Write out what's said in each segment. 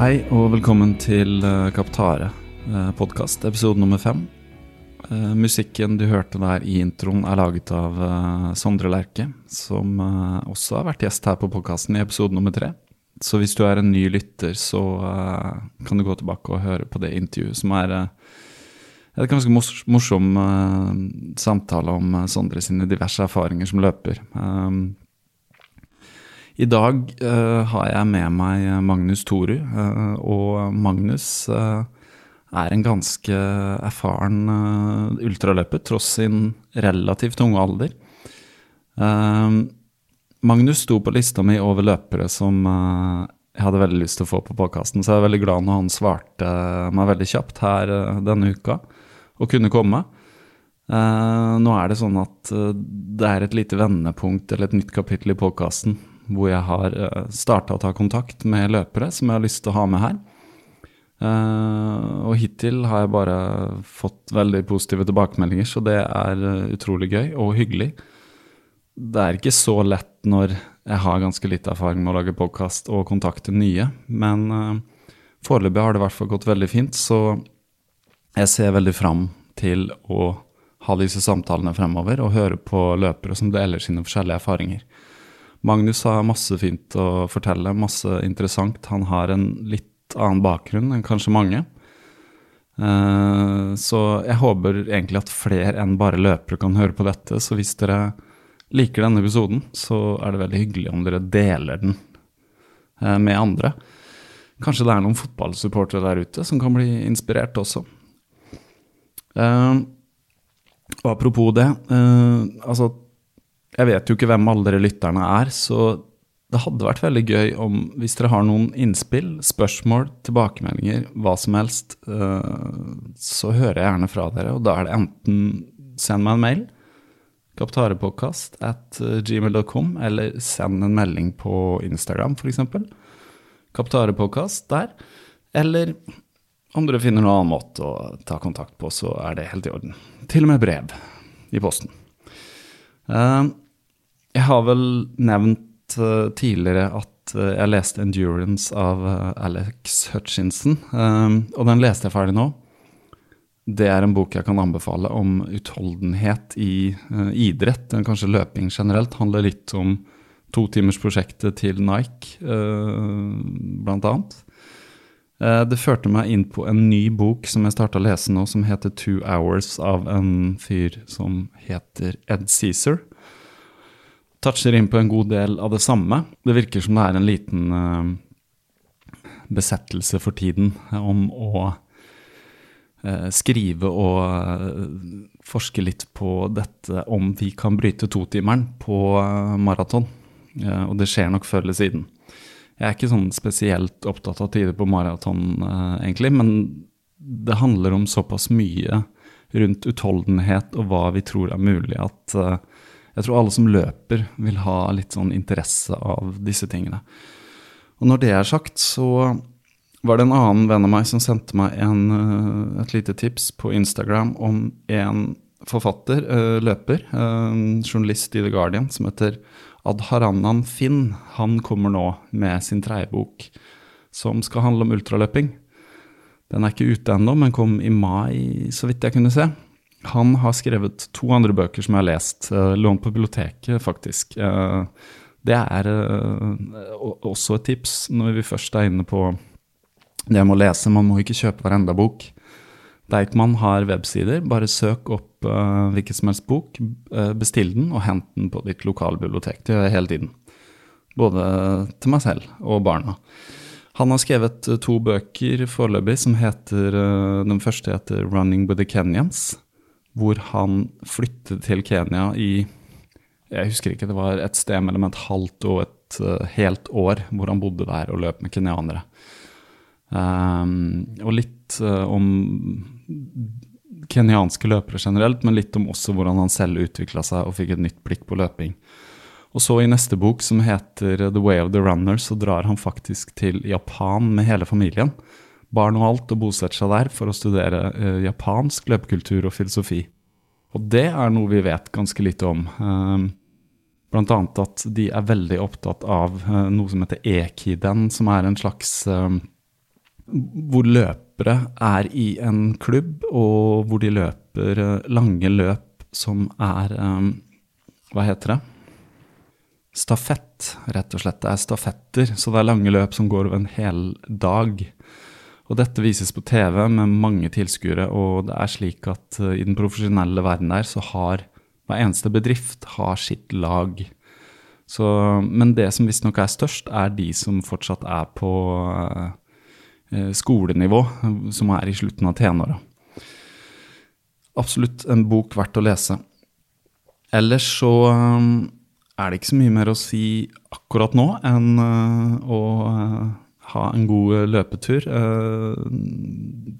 Hei og velkommen til eh, Kaptare eh, podkast, episode nummer fem. Eh, musikken du hørte der i introen er laget av Sondre Lerche, som også har vært gjest her på podkasten i episode nummer tre. Så hvis du er en ny lytter, så kan du gå tilbake og høre på det intervjuet, som er et ganske mors morsom samtale om Sondre sine diverse erfaringer som løper. I dag uh, har jeg med meg Magnus Toru, uh, og Magnus uh, er en ganske erfaren eh, ultraløper, tross sin relativt unge alder. Eh, Magnus sto på lista mi over løpere som eh, jeg hadde veldig lyst til å få på podkasten, så jeg er veldig glad når han svarte meg veldig kjapt her eh, denne uka og kunne komme. Uh, nå er det sånn at uh, det er et lite vendepunkt eller et nytt kapittel i podkasten hvor jeg har uh, starta å ta kontakt med løpere som jeg har lyst til å ha med her. Eh, og hittil har jeg bare fått veldig positive tilbakemeldinger, så det er eh, utrolig gøy og hyggelig. Det er ikke så lett når jeg har ganske litt erfaring med å lage podkast og kontakte nye, men foreløpig har det i hvert fall gått veldig fint, så jeg ser veldig fram til å ha disse samtalene fremover og høre på løpere som deler sine forskjellige erfaringer. Magnus har masse fint å fortelle, masse interessant. Han har en litt annen bakgrunn enn kanskje mange. Uh, så jeg håper egentlig at flere enn bare løpere kan høre på dette. Så hvis dere liker denne episoden, så er det veldig hyggelig om dere deler den uh, med andre. Kanskje det er noen fotballsupportere der ute som kan bli inspirert også. Uh, og apropos det, altså Jeg vet jo ikke hvem alle dere lytterne er, så det hadde vært veldig gøy om, hvis dere har noen innspill, spørsmål, tilbakemeldinger, hva som helst, uh, så hører jeg gjerne fra dere. Og da er det enten send meg en mail, kaptarepodkast at gmail.com, eller send en melding på Instagram, f.eks. Kaptarepodkast der. Eller om dere finner noen annen måte å ta kontakt på, så er det helt i orden. Til og med brev i posten. Uh, jeg har vel nevnt tidligere at jeg leste 'Endurance' av Alex Hutchinson, og den leste jeg ferdig nå. Det er en bok jeg kan anbefale om utholdenhet i idrett, kanskje løping generelt. handler litt om totimersprosjektet til Nike, blant annet. Det førte meg inn på en ny bok som jeg starta å lese nå, som heter 'Two Hours', av en fyr som heter Ed Cæsar toucher inn på en god del av det samme. Det virker som det er en liten uh, besettelse for tiden om å eh, skrive og eh, forske litt på dette om vi kan bryte totimeren på eh, maraton. Eh, og det skjer nok før eller siden. Jeg er ikke sånn spesielt opptatt av tider på maraton, eh, egentlig, men det handler om såpass mye rundt utholdenhet og hva vi tror er mulig, at eh, jeg tror alle som løper, vil ha litt sånn interesse av disse tingene. Og når det er sagt, så var det en annen venn av meg som sendte meg en, eh, et lite tips på Instagram om en forfatter, løper, journalist i The Guardian, som heter Adharanan Finn. Han kommer nå med sin tredje som skal handle om ultraløping. Den er ikke ute ennå, men kom i mai, så vidt jeg kunne se. Han har skrevet to andre bøker som jeg har lest, uh, lånt på biblioteket, faktisk. Uh, det er uh, også et tips når vi først er inne på det med å lese. Man må ikke kjøpe hver enda bok. Deichman har websider. Bare søk opp uh, hvilken som helst bok, uh, bestill den og hent den på ditt lokale bibliotek. Det gjør jeg hele tiden. Både til meg selv og barna. Han har skrevet uh, to bøker foreløpig som heter Den første heter 'Running with the Kenyans', hvor han flyttet til Kenya i Jeg husker ikke, det var et sted mellom et halvt og et helt år hvor han bodde der og løp med kenyanere. Um, og litt uh, om kenyanske løpere generelt, men litt om også hvordan han selv utvikla seg og fikk et nytt blikk på løping. Og så i neste bok, som heter The Way of the Runner, så drar han faktisk til Japan med hele familien. Barn og alt, og bosetter seg der for å studere eh, japansk løpekultur og filosofi. Og det er noe vi vet ganske lite om. Eh, Blant annet at de er veldig opptatt av eh, noe som heter ekiden, som er en slags hvor løpere er i en klubb, og hvor de løper lange løp som er um, Hva heter det? Stafett, rett og slett. Det er stafetter, så det er lange løp som går over en hel dag. Og dette vises på TV med mange tilskuere, og det er slik at uh, i den profesjonelle verden der så har hver eneste bedrift har sitt lag. Så, men det som visstnok er størst, er de som fortsatt er på Eh, skolenivå, som er i slutten av tenåra. Absolutt en bok verdt å lese. Ellers så eh, er det ikke så mye mer å si akkurat nå enn eh, å ha en god løpetur.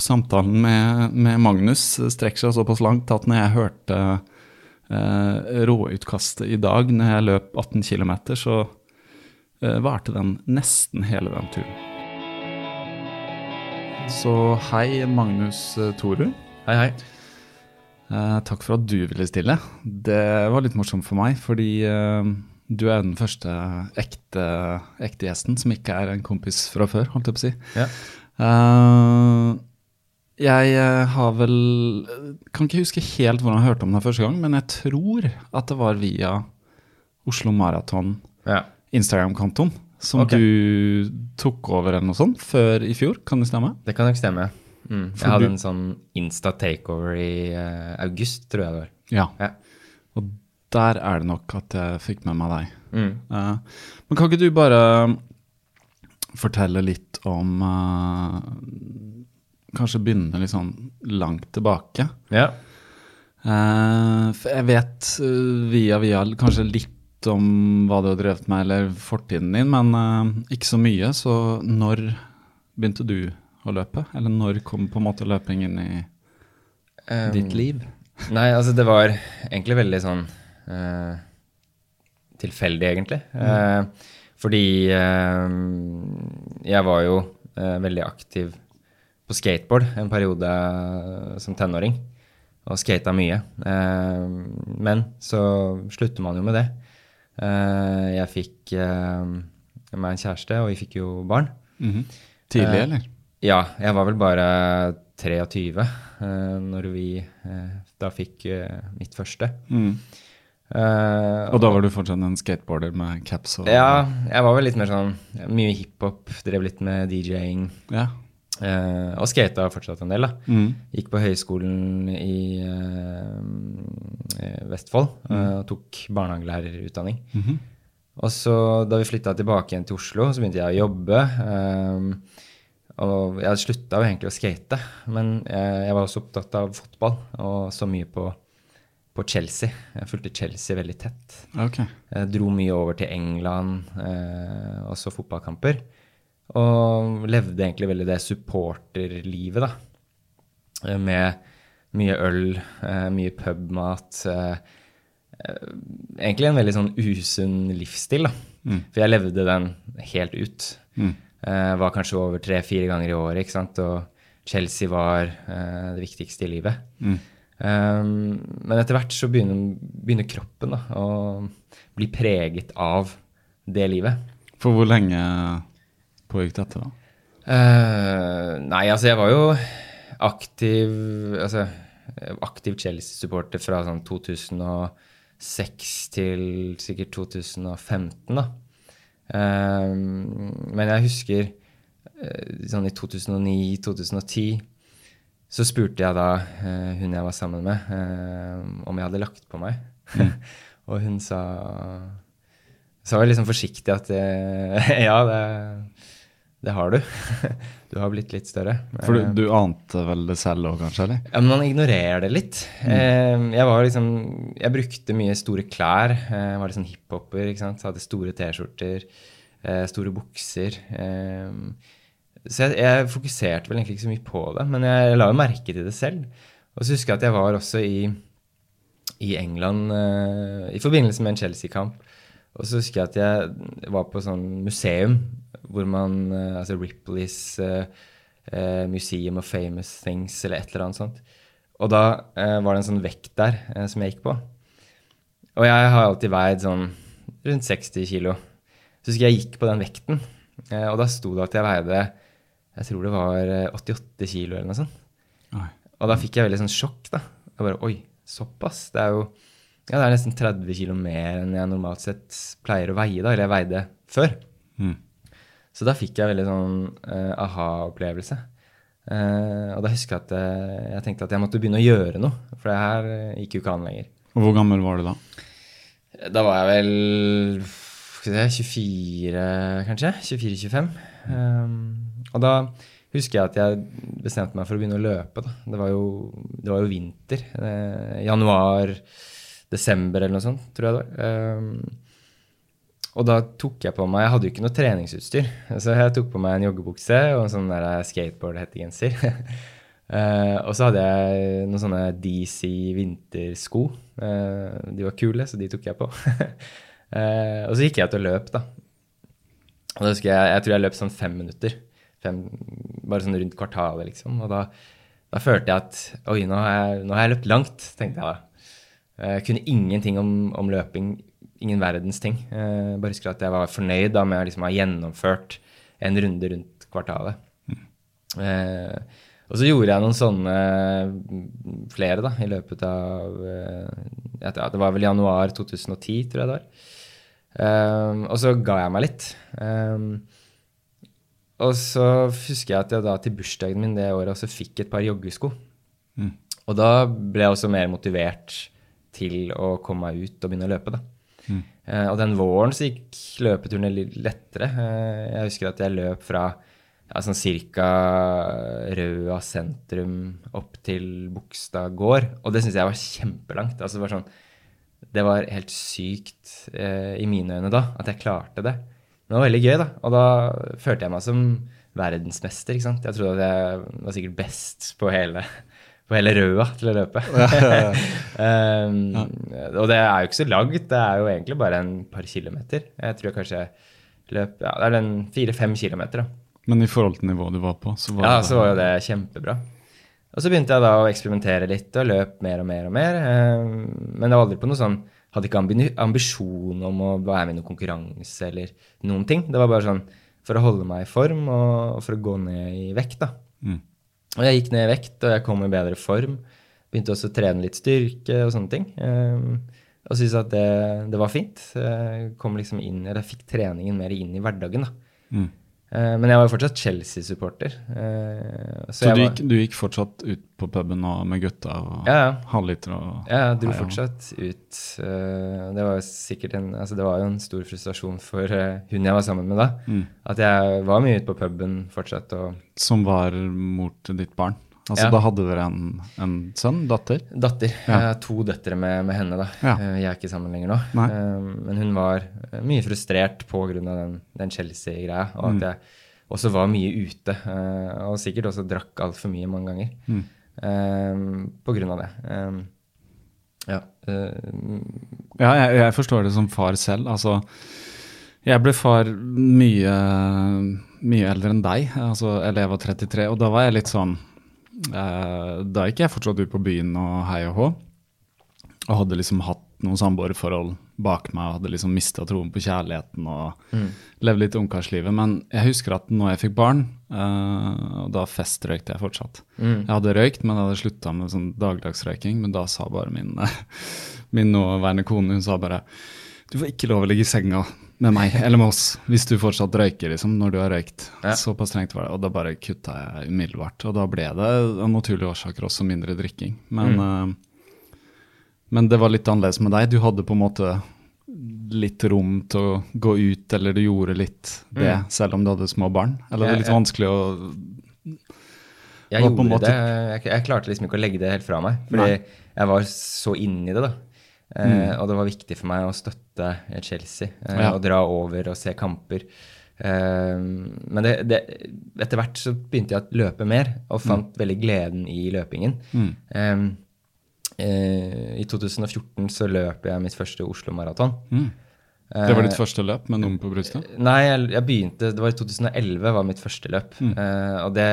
Samtalen med Magnus strekker seg såpass langt at når jeg hørte råutkastet i dag når jeg løp 18 km, så varte den nesten hele den turen. Så hei, Magnus eh, Toru. Hei, hei. Eh, takk for at du ville stille. Det var litt morsomt for meg, fordi eh, du er den første ekte, ekte, gjesten som ikke er en kompis fra før, holdt jeg på å si. Ja. Eh, jeg eh, har vel Kan ikke huske helt hvordan jeg hørte om deg første gang, men jeg tror at det var via Oslo Maraton, ja. Instagram-kontoen som okay. du tok over eller noe sånt før i fjor, kan det stemme? Det kan nok stemme. Mm. Jeg hadde du- en sånn Insta-takeover i uh, august, tror jeg det var. Ja. Ja. Og der er det nok at jeg fikk med meg deg. Mm. Uh, men kan ikke du bare fortelle litt om uh, Kanskje begynne litt sånn langt tilbake. Ja. Eh, for jeg vet eh, via via kanskje litt om hva du har drevet med, eller fortiden din, men uh, ikke så mye. Så når begynte du å løpe? Eller når kom på en måte løping inn i Um, ditt liv? Nei, altså det var egentlig veldig sånn uh, tilfeldig, egentlig. Eh, fordi eh, jeg var jo veldig aktiv på skateboard en periode som tenåring. Og skata mye. Men så slutter man jo med det. Eh, jeg fikk eh, meg en kjæreste, og vi fikk jo barn. Mhm. Tidlig, Eh, eller? Ja, jeg var vel bare 23 eh, når vi da fikk mitt første. Mm. Uh, Og da var du fortsatt en skateboarder med caps og Ja, jeg var vel litt mer sånn Mye hiphop, drev litt med DJ-ing. Ja. Eh, og skata fortsatt en del, da. Mm. Gikk på høyskolen i eh, Vestfold eh, og tok barnehagelærerutdanning. Mhm. Og så da vi flytta tilbake igjen til Oslo, så begynte jeg å jobbe. eh, og jeg slutta jo egentlig å skate, men jeg, jeg, var også opptatt av fotball og så mye på, på Chelsea. Jeg fulgte Chelsea veldig tett. Okay. Jeg dro mye over til England eh, og så fotballkamper. Og levde egentlig veldig det supporterlivet, da. Med mye øl, eh, mye pubmat. Eh, eh, egentlig en veldig sånn usunn livsstil, da. For jeg levde den helt ut. Eh, var kanskje over tre-fire ganger i året, ikke sant. Og Chelsea var det viktigste i livet. Um, men etter hvert så begynner, begynner kroppen da, å bli preget av det livet. For hvor lenge pågikk dette, da? Uh, nei, altså jeg var jo aktiv altså, aktiv Chelsea-supporter fra sånn 2006 til sikkert 2015, da. Uh, men jeg husker uh, sånn i 2009-2010 så spurte jeg da hun jeg var sammen med, om jeg hadde lagt på meg. og hun sa sa jeg liksom forsiktig at eh, ja, det, det har du. du har blitt litt større. For Eh, du, du ante vel det selv òg, kanskje? eller? ja, men man ignorerer det litt. Mm. jeg var liksom Jeg brukte mye store klær. Eh, jeg var litt sånn hiphoper. ikke sant? Hadde store T-skjorter, eh, store bukser. Eh, så jeg, jeg fokuserte vel egentlig ikke så mye på det, men jeg la jo merke til det selv. Og så husker jeg at jeg var også i, i England eh, i forbindelse med en Chelsea-kamp. Og så husker jeg at jeg var på sånn museum hvor man eh, Altså Ripley's uh, uh, Museum of Famous Things, eller et eller annet sånt. Og da uh, var det en sånn vekt der som jeg gikk på. Og jeg har alltid veid sånn rundt 60 kilo. Så husker jeg jeg gikk på den vekten, og da sto det at jeg veide Jeg tror det var eh, 88 kilo eller noe sånt. Oi. Og da fikk jeg veldig sånn sjokk, da. Jeg bare Oi, såpass? Det er jo ja, det er nesten 30 kilo mer enn jeg normalt sett pleier å veie, da. Eller jeg veide før. Mm. Så da fikk jeg veldig sånn uh, aha-opplevelse. Uh, og da husker jeg at eh, jeg tenkte at jeg måtte begynne å gjøre noe. For det her gikk jo ikke an lenger. Og hvor gammel var du da? Da var jeg vel skal vi se, 24, kanskje? 24-25. Um, og da husker jeg at jeg bestemte meg for å begynne å løpe. Da. Det, var jo, det var jo vinter. Eh, januar, desember eller noe sånt, tror jeg det var. Um, og da tok jeg på meg Jeg hadde jo ikke noe treningsutstyr. Så jeg tok på meg en joggebukse og en sånn der skateboard-hettegenser. Eh, og så hadde jeg noen sånne DC vintersko. Eh, de var kule, så de tok jeg på. Eh, og så gikk jeg ut og løp, da. Og da husker jeg, jeg tror jeg løp sånn fem minutter. Fem, bare sånn rundt kvartalet, liksom. Og da, da følte jeg at oi, nå har jeg, nå har jeg løpt langt, tenkte jeg da. Jeg kunne ingenting om, om løping. Ingen verdens ting. Eh, bare husker at jeg var fornøyd da med å liksom ha gjennomført en runde rundt kvartalet. Eh, og så gjorde jeg noen sånne mm, flere da, i løpet av eh, ja, Det var vel januar 2010, tror jeg det var. Eh, og så ga jeg meg litt. Eh, og så husker jeg at jeg da til bursdagen min det året også fikk et par joggesko. Og da ble jeg også mer motivert til å komme meg ut og begynne å løpe. da. Eh, og den våren så gikk løpeturene litt lettere. Eh, jeg husker at jeg løp fra ja, sånn cirka Røa sentrum opp til Bogstad gård. Og det syns jeg var kjempelangt. Altså det, var sånn, det var helt sykt eh, i mine øyne da, at jeg klarte det. Men det var veldig gøy, da. Og da følte jeg meg som verdensmester. ikke sant? Jeg trodde at jeg var sikkert best på hele, på hele røda til å løpe. um, Og det er jo ikke så langt, det er jo egentlig bare en par kilometer. Jeg tror jeg kanskje løp ja, det er den fire-fem kilometer. da. Men i forhold til nivået du var på, så var Ja, det så var jo det kjempebra. Og så begynte jeg da å eksperimentere litt og løp mer og mer og mer. Um, Men det var aldri på noe sånn Hadde ikke ambisjon om å være med i noen konkurranse eller noen ting. Det var bare sånn for å holde meg i form og og for å gå ned i vekt, da. Mm. Og jeg gikk ned i vekt, og jeg kom i bedre form. Begynte også å trene litt styrke og sånne ting. eh, Og syntes at det, det var fint. Jeg kom liksom inn, eller jeg fikk treningen mer inn i hverdagen, da. Mm. Eh, men jeg var jo fortsatt Chelsea-supporter. Så, Så, jeg du, gikk, du gikk fortsatt ut på puben med gutta og Ja, ja. halvliter og Ja, jeg dro fortsatt ut. eh, Det var jo sikkert en, altså det var jo en stor frustrasjon for eh, hun jeg var sammen med da. Mm. At jeg var mye ute på puben fortsatt. og Som var mor til ditt barn. Altså, Ja. Da hadde dere en, en sønn? Datter? Datter. Ja. Jeg har to døtre med, med henne, da. Ja. Eh, Jeg er ikke sammen lenger nå. Nei. Eh, Men hun var eh, mye frustrert pga. den, den Chelsea-greia. Og at Mm. jeg også var mye ute. Og sikkert også drakk altfor mye mange ganger. Mm. um, av det. Um, Ja. eh, Ja, jeg, jeg forstår det som far selv. Altså, jeg ble far mye, mye eldre enn deg, altså, eller jeg var 33, og da var jeg litt sånn Da gikk jeg fortsatt ut på byen og hei og hå, og hadde liksom hatt noen samboerforhold bak meg og hadde liksom mista troen på kjærligheten og levde litt ungkarslivet. Men jeg husker at når jeg fikk barn, uh, og da festrøykte jeg fortsatt. Jeg hadde røykt, men jeg hadde slutta med sånn dagdagsrøyking. Men da sa bare min, min nåværende kone hun sa bare du får ikke lov å ligge i senga med meg eller med oss hvis du fortsatt røyker, liksom, når du har røykt. Ja. Såpass strengt var det. Og da bare kutta jeg umiddelbart. Og da ble det av naturlige årsaker også mindre drikking. Men, eh, men det var litt annerledes med deg. Du hadde på en måte litt rom til å gå ut, eller du gjorde litt det, selv om du hadde små barn? Eller det er litt ja. vanskelig å Jeg gjorde det. Jeg, jeg klarte liksom ikke å legge det helt fra meg. Fordi Nei. jeg var så inni det, da. Eh, Og det var viktig for meg å støtte eh, Chelsea eh, Ja. og dra over og se kamper. Men det, det, etter hvert så begynte jeg å løpe mer, og fant veldig gleden i løpingen. Eh, I 2014 så løp jeg mitt første Oslo-maraton. Det var ditt første løp med nummer på brystet? Nei, jeg, jeg begynte Det var i 2011 var mitt første løp. Mm. Uh, og det,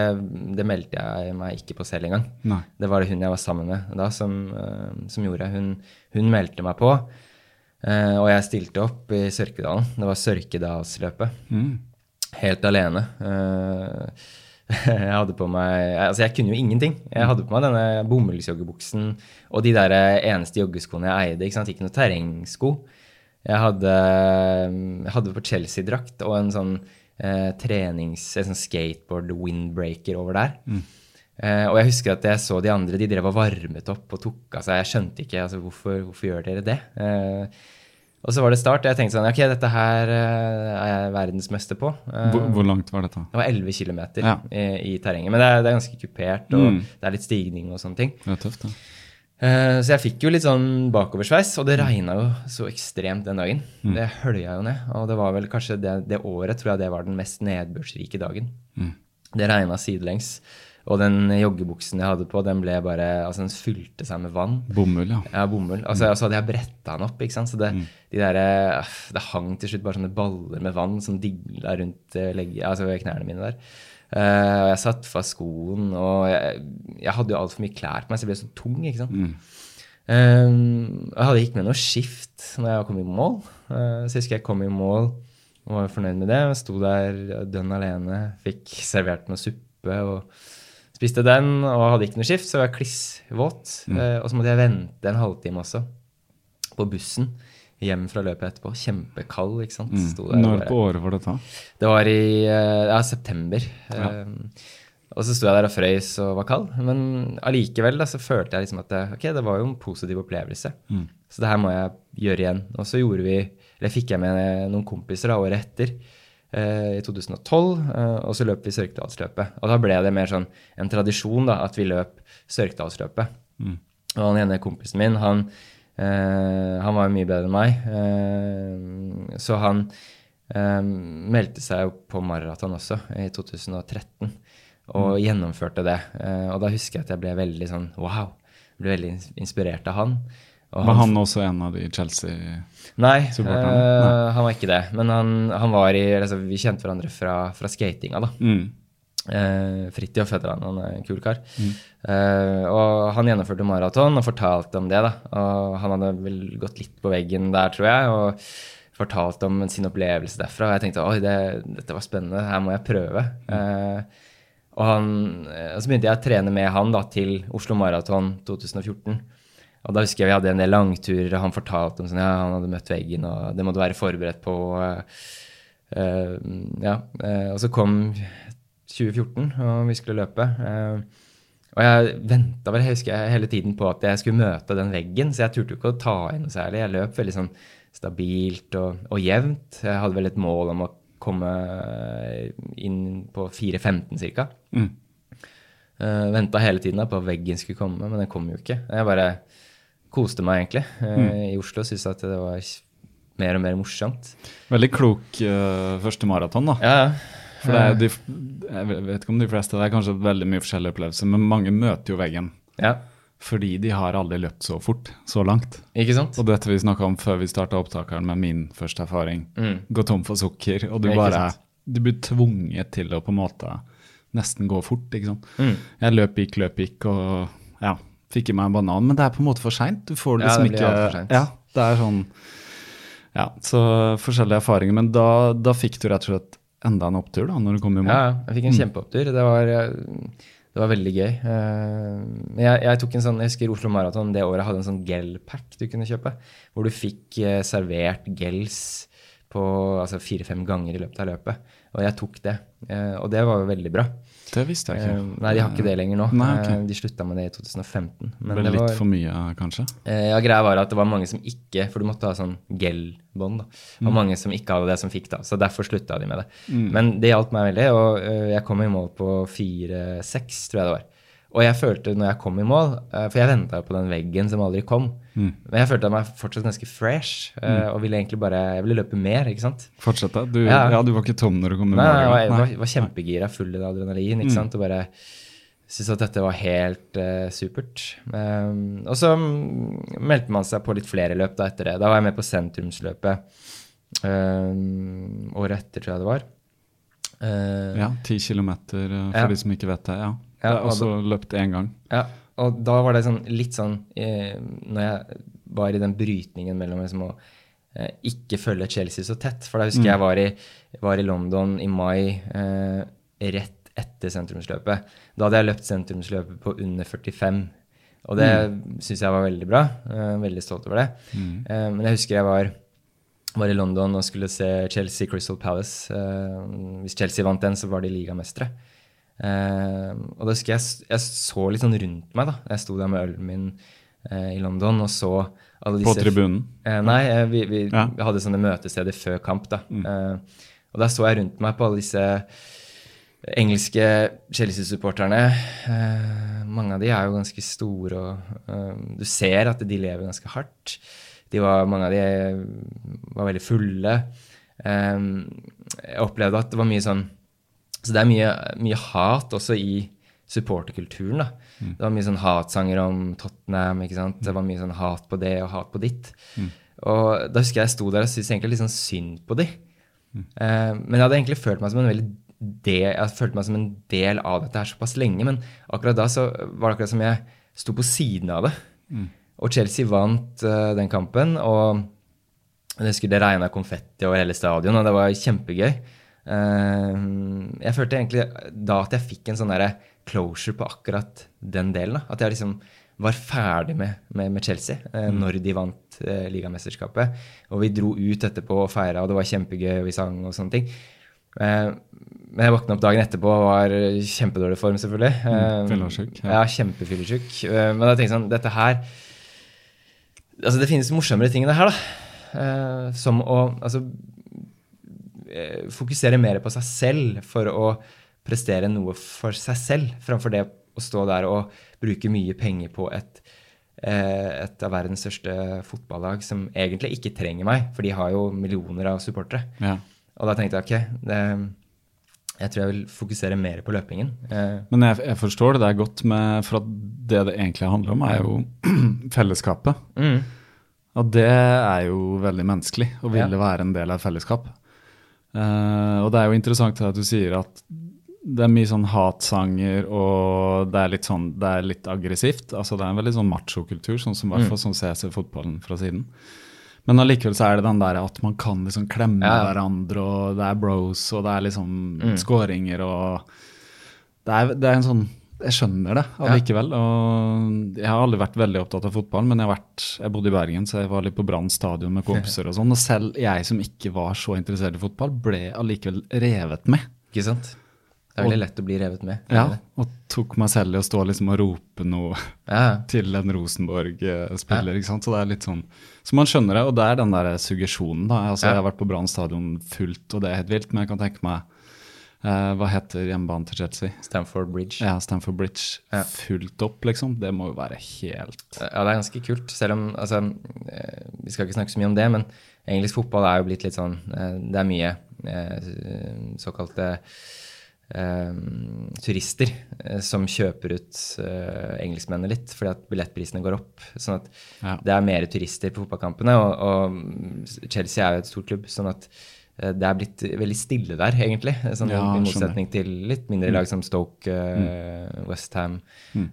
det meldte jeg meg ikke på selv engang. Nei. Det var det hun jeg var sammen med da, som, uh, som gjorde. Hun, hun meldte meg på. Uh, og jeg stilte opp i Sørkedalen. Det var Sørkedalsløpet. Mm. Helt alene. Eh, jeg hadde på meg Altså, jeg kunne jo ingenting. Jeg hadde på meg denne bomullsjoggebuksen og de der eneste joggeskoene jeg eide. Ikke sant? Ikke noe terrengsko. Jeg hadde, hadde på Chelsea-drakt og en sånn eh, trenings... En sånn skateboard windbreaker over der. Eh, og jeg husker at jeg så de andre, de drev og varmet opp og tok av seg. Jeg skjønte ikke altså, hvorfor, hvorfor gjør dere det. Eh, og så var det start, og jeg tenkte sånn Ok, dette her eh, er jeg verdensmester på. Eh, Hvor, hvor langt var dette? det var 11 km Ja. i, i terrenget. Men det er, det er ganske kupert, og Mm. det er litt stigning og sånne ting. Det er tøft, da. Eh, så jeg fikk jo litt sånn bakoversveis, og det regna jo så ekstremt den dagen. Mm. Det hølja jo ned. Og det var vel kanskje det, det året tror jeg det var den mest nedbørsrike dagen. Mm. Det regna sidelengs. Og den joggebuksen jeg hadde på, den ble bare Altså, den fylte seg med vann. Bomull, ja. Ja, bomull. Altså, så hadde jeg bretta den opp, ikke sant. Så det, Mm. de der, øh, det hang til slutt bare sånne baller med vann som digla rundt øh, legge, altså knærne mine der. Eh, og jeg satt fast skoen, og jeg, jeg hadde jo altfor mye klær på meg, så jeg ble så tung, ikke sant. Mm. Um, jeg hadde ikke med noe skift når jeg kom i mål. Uh, så jeg husker jeg kom i mål og var fornøyd med det. Jeg sto der dønn alene, fikk servert noe suppe og spiste den. Og hadde ikke noe skift, så jeg var klissvåt. Eh, og så måtte jeg vente en halvtime også på bussen hjem fra løpet etterpå. Kjempekald, ikke sant. Og Når på året var dette? det var i eh, ja, september. Ja. Um, og så sto jeg der og frøys og var kald. Men allikevel da, så følte jeg liksom at det, ok, det var jo en positiv opplevelse. Så det her må jeg gjøre igjen. Og så gjorde vi, eller fikk jeg med noen kompiser da, året etter, eh, i 2012, eh, og så løp vi Sørkedalsløpet. Og da ble det mer sånn en tradisjon da, at vi løp Sørkedalsløpet. Og han ene kompisen min, han, eh, han var jo mye bedre enn meg, eh, så han eh, meldte seg jo på maraton også i 2013 og gjennomførte det. Eh, og da husker jeg at jeg ble veldig sånn wow. Ble veldig inspirert av han. Og Var han også en av de Chelsea Nei, eh, han var ikke det. Men han, han var i altså, Vi kjente hverandre fra, fra skatinga, da. mm. Eh, Fridtjof heter han, han er en kul kar. Eh, og han gjennomførte maraton og fortalte om det. da. Og han hadde vel gått litt på veggen der, tror jeg, og fortalte om sin opplevelse derfra. Og jeg tenkte oi, det, dette var spennende, her må jeg prøve. Eh, og, han, eh, og så begynte jeg å trene med han da, til Oslo Maraton 2014. Og da husker jeg vi hadde en del langturer, og han fortalte om sånn, ja, han hadde møtt veggen, og det må du være forberedt på. eh, eh, ja, eh, og så kom 2014, og vi skulle løpe. eh, og jeg venta vel jeg husker jeg, hele tiden på at jeg skulle møte den veggen, så jeg turte jo ikke å ta i noe særlig. Jeg løp veldig sånn stabilt og, og jevnt. Jeg hadde vel et mål om å komme inn på 4.15 ca. Mm. Uh, Venta hele tiden da på at veggen skulle komme, men den kom jo ikke. Jeg bare koste meg egentlig mm. i Oslo. Syntes at det var mer og mer morsomt. Veldig klok uh, første maraton, da. Ja, ja. For det er de, jeg vet ikke om de fleste, det er kanskje veldig mye forskjellige opplevelser, men mange møter jo veggen. ja. Fordi de har aldri løpt så fort, så langt. Ikke sant? Og dette vi snakka om før vi starta opptakeren med min første erfaring. Mm. Gå tom for sukker, og du bare. Du blir tvunget til å på en måte nesten gå fort, ikke sant. Mm. Jeg løp, gikk, løp, gikk, og ja, fikk i meg en banan. Men det er på en måte for seint. Du får Ja, liksom det ikke for sent. Ja, det er sånn Ja, så forskjellige erfaringer. Men da, da fikk du rett og slett enda en opptur, da, når du kom i mål. Ja, jeg fikk en kjempeopptur. Det var, eh, det var veldig gøy. Eh, Men jeg, jeg tok en sånn, jeg husker Oslo Maraton det året hadde en sånn gel-pack du kunne kjøpe. Hvor du fikk eh, servert gels på altså fire-fem ganger i løpet av løpet. Og jeg tok det. Og det var jo veldig bra. Det visste jeg Eh, ikke. Nei, de har ikke det lenger nå. Nei, ok. Eh, De slutta med det i 2015. det Men ble det litt var, for mye, kanskje? Eh, Ja, greia var at det var mange som ikke For du måtte ha sånn gel-bånd. da. Mm. Og mange som ikke hadde det, som fikk det. Så derfor slutta de med det. Men det hjalp meg veldig, og eh, jeg kom i mål på 4-6, tror jeg det var. Og jeg følte når jeg kom i mål, eh, for jeg venta på den veggen som aldri kom, Mm. men jeg følte meg fortsatt ganske fresh mm. og ville egentlig bare Jeg ville løpe mer, ikke sant? Fortsette? Du, ja. Ja. du var ikke tom når du kom i Nei, jeg var, var, var kjempegira, full av adrenalin, ikke sant? Og bare syntes at dette var helt uh, supert. Um, og så mm, meldte man seg på litt flere løp da etter det. Da var jeg med på sentrumsløpet um, året etter, tror jeg det var. Uh, Ja, ti kilometer, eh, for Ja. de som ikke vet det. Ja. Ja, og så løpt én gang. Ja, og da var det sånn, litt sånn eh, Når jeg var i den brytningen mellom liksom å eh, ikke følge Chelsea så tett For da husker jeg var i, var i London i mai eh, rett etter sentrumsløpet. Da hadde jeg løpt sentrumsløpet på under 45. Og det mm. syns jeg var veldig bra. Eh, veldig stolt over det. Eh, men jeg husker jeg var var i London og skulle se Chelsea Crystal Palace. Eh, hvis Chelsea vant den, så var de ligamestere. Eh, og da husker jeg jeg så litt sånn rundt meg, da. Jeg sto der med ølen min eh, i London og så alle På tribunen? Eh, nei, eh, vi, vi, Ja. vi hadde sånne møtesteder før kamp, da. Eh, og da så jeg rundt meg på alle disse engelske Chelsea-supporterne. Eh, mange av de er jo ganske store, og eh, du ser at de lever ganske hardt. De var, mange av de var veldig fulle. Eh, jeg opplevde at det var mye sånn Så det er mye, mye hat også i supporterkulturen. Mm. Det var mye sånn hatsanger om Tottenham. ikke sant? Det var mye sånn hat på det og hat på ditt. Og da husker jeg jeg sto der og syntes egentlig litt sånn synd på de. Uh, men jeg hadde egentlig følt meg som en veldig del, jeg følte meg som en del av dette her såpass lenge. Men akkurat da så var det akkurat som jeg sto på siden av det. Og Chelsea vant uh, den kampen, og det skulle regne konfetti over hele stadion, og det var kjempegøy. Eh, jeg følte egentlig da at jeg fikk en sånn der closure på akkurat den delen. Da. At jeg liksom var ferdig med, med, med Chelsea eh, når de vant eh, ligamesterskapet. Og vi dro ut etterpå og feira, og det var kjempegøy, og vi sang og sånne ting. Eh, men jeg våkna opp dagen etterpå og var i kjempedårlig form, selvfølgelig. Eh, fyllesyk, ja. Ja, kjempefyllesyk. Eh, men da tenkte jeg sånn Dette her Altså, det finnes morsommere ting enn det her, da. Eh, som å altså, eh, fokusere mer på seg selv for å prestere noe for seg selv, framfor det å stå der og bruke mye penger på et, eh, et av verdens største fotballag som egentlig ikke trenger meg, for de har jo millioner av supportere. Ja. Og da tenkte jeg ok, det, jeg tror jeg vil fokusere mer på løpingen. Eh, Men jeg, jeg forstår det der godt, med, for at det det egentlig handler om, er jo fellesskapet. mm, Og det er jo veldig menneskelig, å ville Ja. være en del av et fellesskap. Eh, og det er jo interessant at du sier at det er mye sånn hatsanger, og det er litt sånn, det er litt aggressivt. Altså det er en veldig sånn machokultur, sånn som i Mm. hvert fall sånn ser jeg ser fotballen fra siden. Men allikevel så er det den der at man kan liksom klemme ja. hverandre, og det er bros, og det er liksom Mm. skåringer, og det er, det er en sånn jeg skjønner det allikevel. Og jeg har aldri vært veldig opptatt av fotball, men jeg, har vært, jeg bodde i Bergen, så jeg var litt på Brann stadion med kompiser og sånn. Og selv jeg som ikke var så interessert i fotball, ble allikevel revet med. Ikke sant? Det er veldig lett å bli revet med. Ja, og tok meg selv i å stå liksom og rope noe Ja, til en Rosenborg-spiller. ikke sant? Så det er litt sånn, så man skjønner det, og det er den der suggesjonen. da. Altså, Ja. Jeg har vært på Brann stadion fullt, og det er helt vilt, men jeg kan tenke meg Hva heter hjemmebanen til Chelsea? Stamford Bridge. Ja, Stamford Bridge. Ja. Fullt opp, liksom. Det må jo være helt Ja, det er ganske kult. Selv om altså, eh, Vi skal ikke snakke så mye om det, men engelsk fotball er jo blitt litt sånn eh, Det er mye eh, såkalte Uh, turister uh, som kjøper ut uh, engelskmennene litt fordi at billettprisene går opp. Sånn at Ja. det er mer turister på fotballkampene. Og, og Chelsea er jo et stort klubb, sånn at eh, det er blitt veldig stille der, egentlig. Sånn, Ja, I motsetning til litt mindre lag som Stoke, uh, Westham,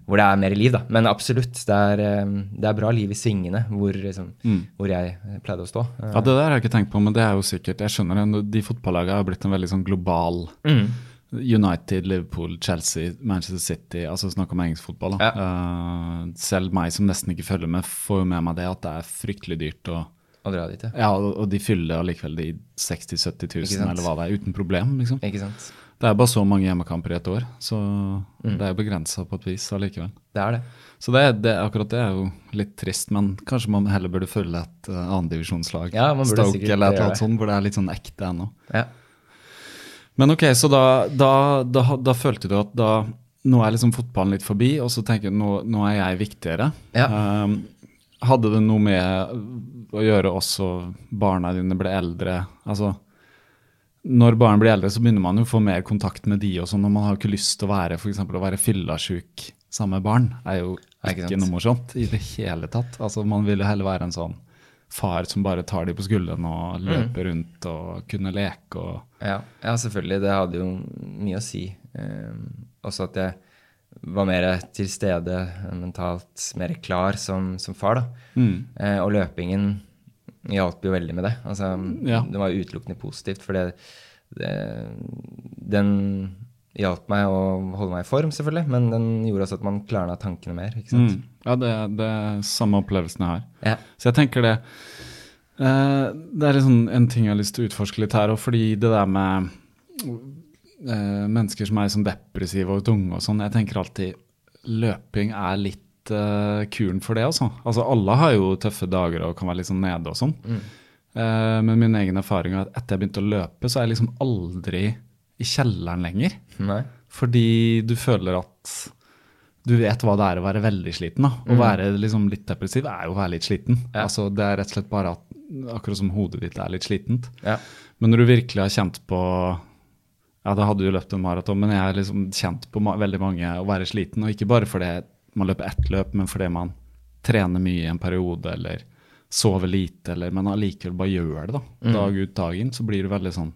hvor det er mer liv, da. Men absolutt, det er, eh, det er bra liv i svingene, hvor, liksom, hvor jeg pleide å stå. Eh, Ja, Det der har jeg ikke tenkt på, men det er jo sikkert Jeg skjønner det. De fotballagene har blitt en veldig sånn global Mm. United, Liverpool, Chelsea, Manchester City Altså snakk om engelsk fotball. da. Eh, selv meg som nesten ikke følger med, får jo med meg det at det er fryktelig dyrt. Og, Å dra dit, ja. og og de fyller allikevel de 60 000-70 Ikke 000 eller hva det er, uten problem. liksom. Ikke sant? Det er bare så mange hjemmekamper i et år, så Mm. det er jo begrensa på et vis allikevel. Det er det. Så det, det, akkurat det er jo litt trist, men kanskje man heller burde følge et uh, annendivisjonslag. Ja, man burde Stoke sikkert eller et eller annet sånt, hvor det er litt sånn ekte ennå. Ja. Men ok, så da, da, da, da følte du at da nå er liksom fotballen litt forbi, og så tenker du nå, nå er jeg viktigere. Ja. Um, hadde det noe med å gjøre også barna dine ble eldre? Altså, når barn blir eldre, så begynner man jo å få mer kontakt med de og sånn, og man har jo ikke lyst til å være for eksempel, å være fyllasjuk sammen med barn. er jo ikke ikke, noe morsomt i det hele tatt. Altså, man vil jo heller være en sånn far som bare tar de på skulderen og Mm. løper rundt og kunne leke og Ja, ja, selvfølgelig. Det hadde jo mye å si. Eh, også at jeg var mer til stede mentalt, mer klar som, som far. da. Mm. Eh, og løpingen hjalp jo veldig med det. Altså, Ja. Det var utelukkende positivt, for det, det, den hjalp meg å holde meg i form, selvfølgelig, men den gjorde også at man klarna tankene mer. ikke sant? Mm. Ja, det, det er samme opplevelsen jeg har. Ja. Så jeg tenker det eh, Det er liksom en ting jeg har lyst til å utforske litt her, og fordi det der med eh, mennesker som er sånn depressive og tunge og sånn, jeg tenker alltid løping er litt uh, kuren for det, altså. Altså alle har jo tøffe dager og kan være litt sånn nede og sånn. Eh, men min egen erfaring er at etter jeg begynte å løpe, så er jeg liksom aldri i kjelleren lenger. Nei. Fordi du føler at du vet hva det er å være veldig sliten. da. Å være liksom litt depressiv er jo å være litt sliten. Ja. Altså, det er rett og slett bare at akkurat som hodet ditt er litt slitent. Ja. Men når du virkelig har kjent på Ja, da hadde du løpt en maraton, men jeg har liksom kjent på ma veldig mange å være sliten. Og ikke bare fordi man løper ett løp, men fordi man trener mye i en periode, eller sover lite, eller Men allikevel bare gjør det, da. Dag ut, dag inn. Så blir du veldig sånn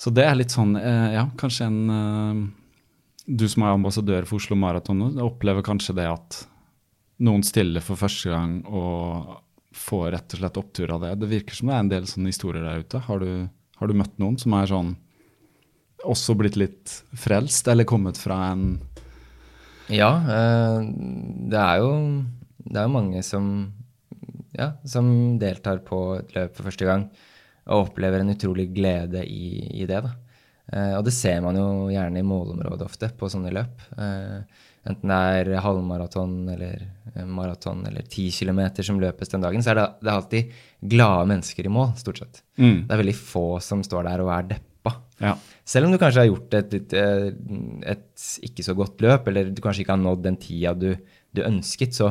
Så det er litt sånn eh, Ja, kanskje en eh, Du som er ambassadør for Oslo Maraton nå, opplever kanskje det at noen stiller for første gang og får rett og slett opptur av det. Det virker som det er en del sånne historier der ute. Har du, har du møtt noen som er sånn også blitt litt frelst, eller kommet fra en Ja, eh, det er jo det er mange som, ja, som deltar på et løp for første gang og opplever en utrolig glede i, i det. Da. Eh, og det ser man jo gjerne i målområdet ofte på sånne løp. Eh, enten det er halvmaraton eller maraton eller ti kilometer som løpes den dagen, så er det, det er alltid glade mennesker i mål, stort sett. Mm. Det er veldig få som står der og er deppa. Ja. Selv om du kanskje har gjort et, et, et ikke så godt løp, eller du kanskje ikke har nådd den tida du, du ønsket, så,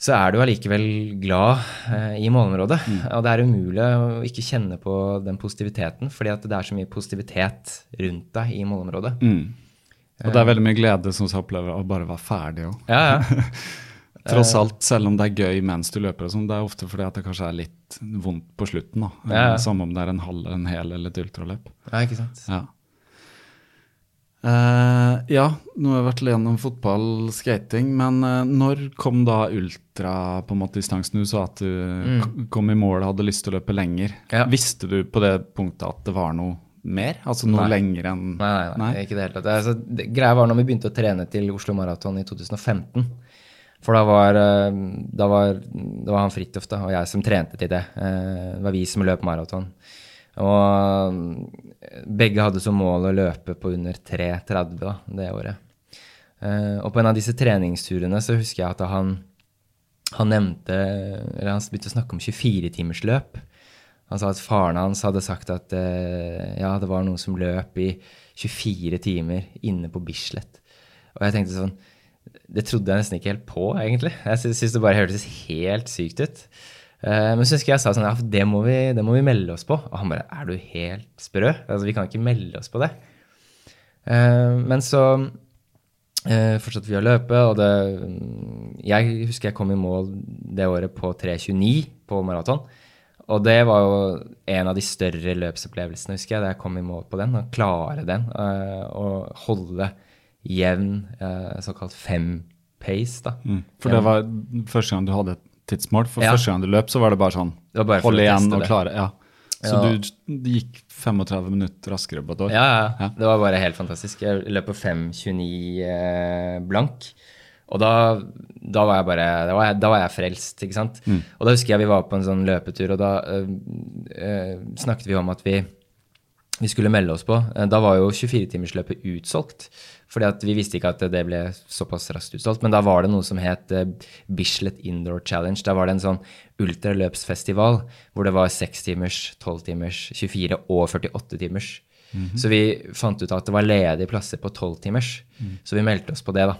så er du allikevel glad eh, i målområdet. Og det er umulig å ikke kjenne på den positiviteten, fordi det er så mye positivitet rundt deg i målområdet. Mm. Og det er veldig mye glede som du opplever å bare være ferdig òg. Ja, ja. Tross alt, selv om det er gøy mens du løper, og sånn, det er ofte fordi at det kanskje er litt vondt på slutten. da. Ja. Samme om det er en halv, en hel eller et ultraløp. ja ikke sant? Ja. Uh, ja, nå har jeg vært gjennom fotball, skating, men uh, når kom da ultra på en måte distansen? Du sa at du mm. kom i mål og hadde lyst til å løpe lenger. Ja. Visste du på det punktet at det var noe mer? Altså noe Nei. lenger enn Nei, nei, nei, ikke det hele tatt. Altså, det, greia var når vi begynte å trene til Oslo Maraton i 2015. For da var, eh, da var, det var han Fridtjof og jeg som trente til det. Eh, Det var vi som løp maraton. Og eh, begge hadde som mål å løpe på under 3,30 da, det året. Eh, Og på en av disse treningsturene så husker jeg at han, han nevnte Eller han begynte å snakke om 24-timersløp. Han sa at faren hans hadde sagt at eh, ja, det var noen som løp i 24 timer inne på Bislett. Og jeg tenkte sånn Det trodde jeg nesten ikke helt på, egentlig. Jeg sy- syntes det bare hørtes helt sykt ut. Eh, men så husker jeg sa sånn Ja, det må, vi, det må vi melde oss på. Og han bare Er du helt sprø? Altså, vi kan ikke melde oss på det. Eh, men så eh, fortsatte vi å løpe, og det Jeg husker jeg kom i mål det året på 3.29 på maraton. Og det var jo en av de større løpsopplevelsene, husker jeg, da jeg kom i mål på den. Å klare den og holde jevn eh, såkalt fem-pace, da. Mm. For det var første gang du hadde et tidsmål. For Ja. første gang du løp, så var det bare sånn Det bare for Hold igjen og det. klare. Ja. Så Ja. du, gikk 35 minutter raskere på et år? Ja, ja, Ja. Det var bare helt fantastisk. Jeg løp på 5.29 eh, blank. Og da, da var jeg bare da var jeg, da var jeg frelst, ikke sant. Og da husker jeg vi var på en sånn løpetur, og da øh, øh, snakket vi om at vi, vi skulle melde oss på. Eh, Da var jo 24-timersløpet utsolgt. Fordi at vi visste ikke at det ble såpass raskt utsolgt. Men da var det noe som het eh, Bislett Indoor Challenge. Da var det en sånn ultraløpsfestival hvor det var 6-timers, 12-timers, 24 og 48-timers. Så vi fant ut at det var ledige plasser på 12-timers. Så vi meldte oss på det, da.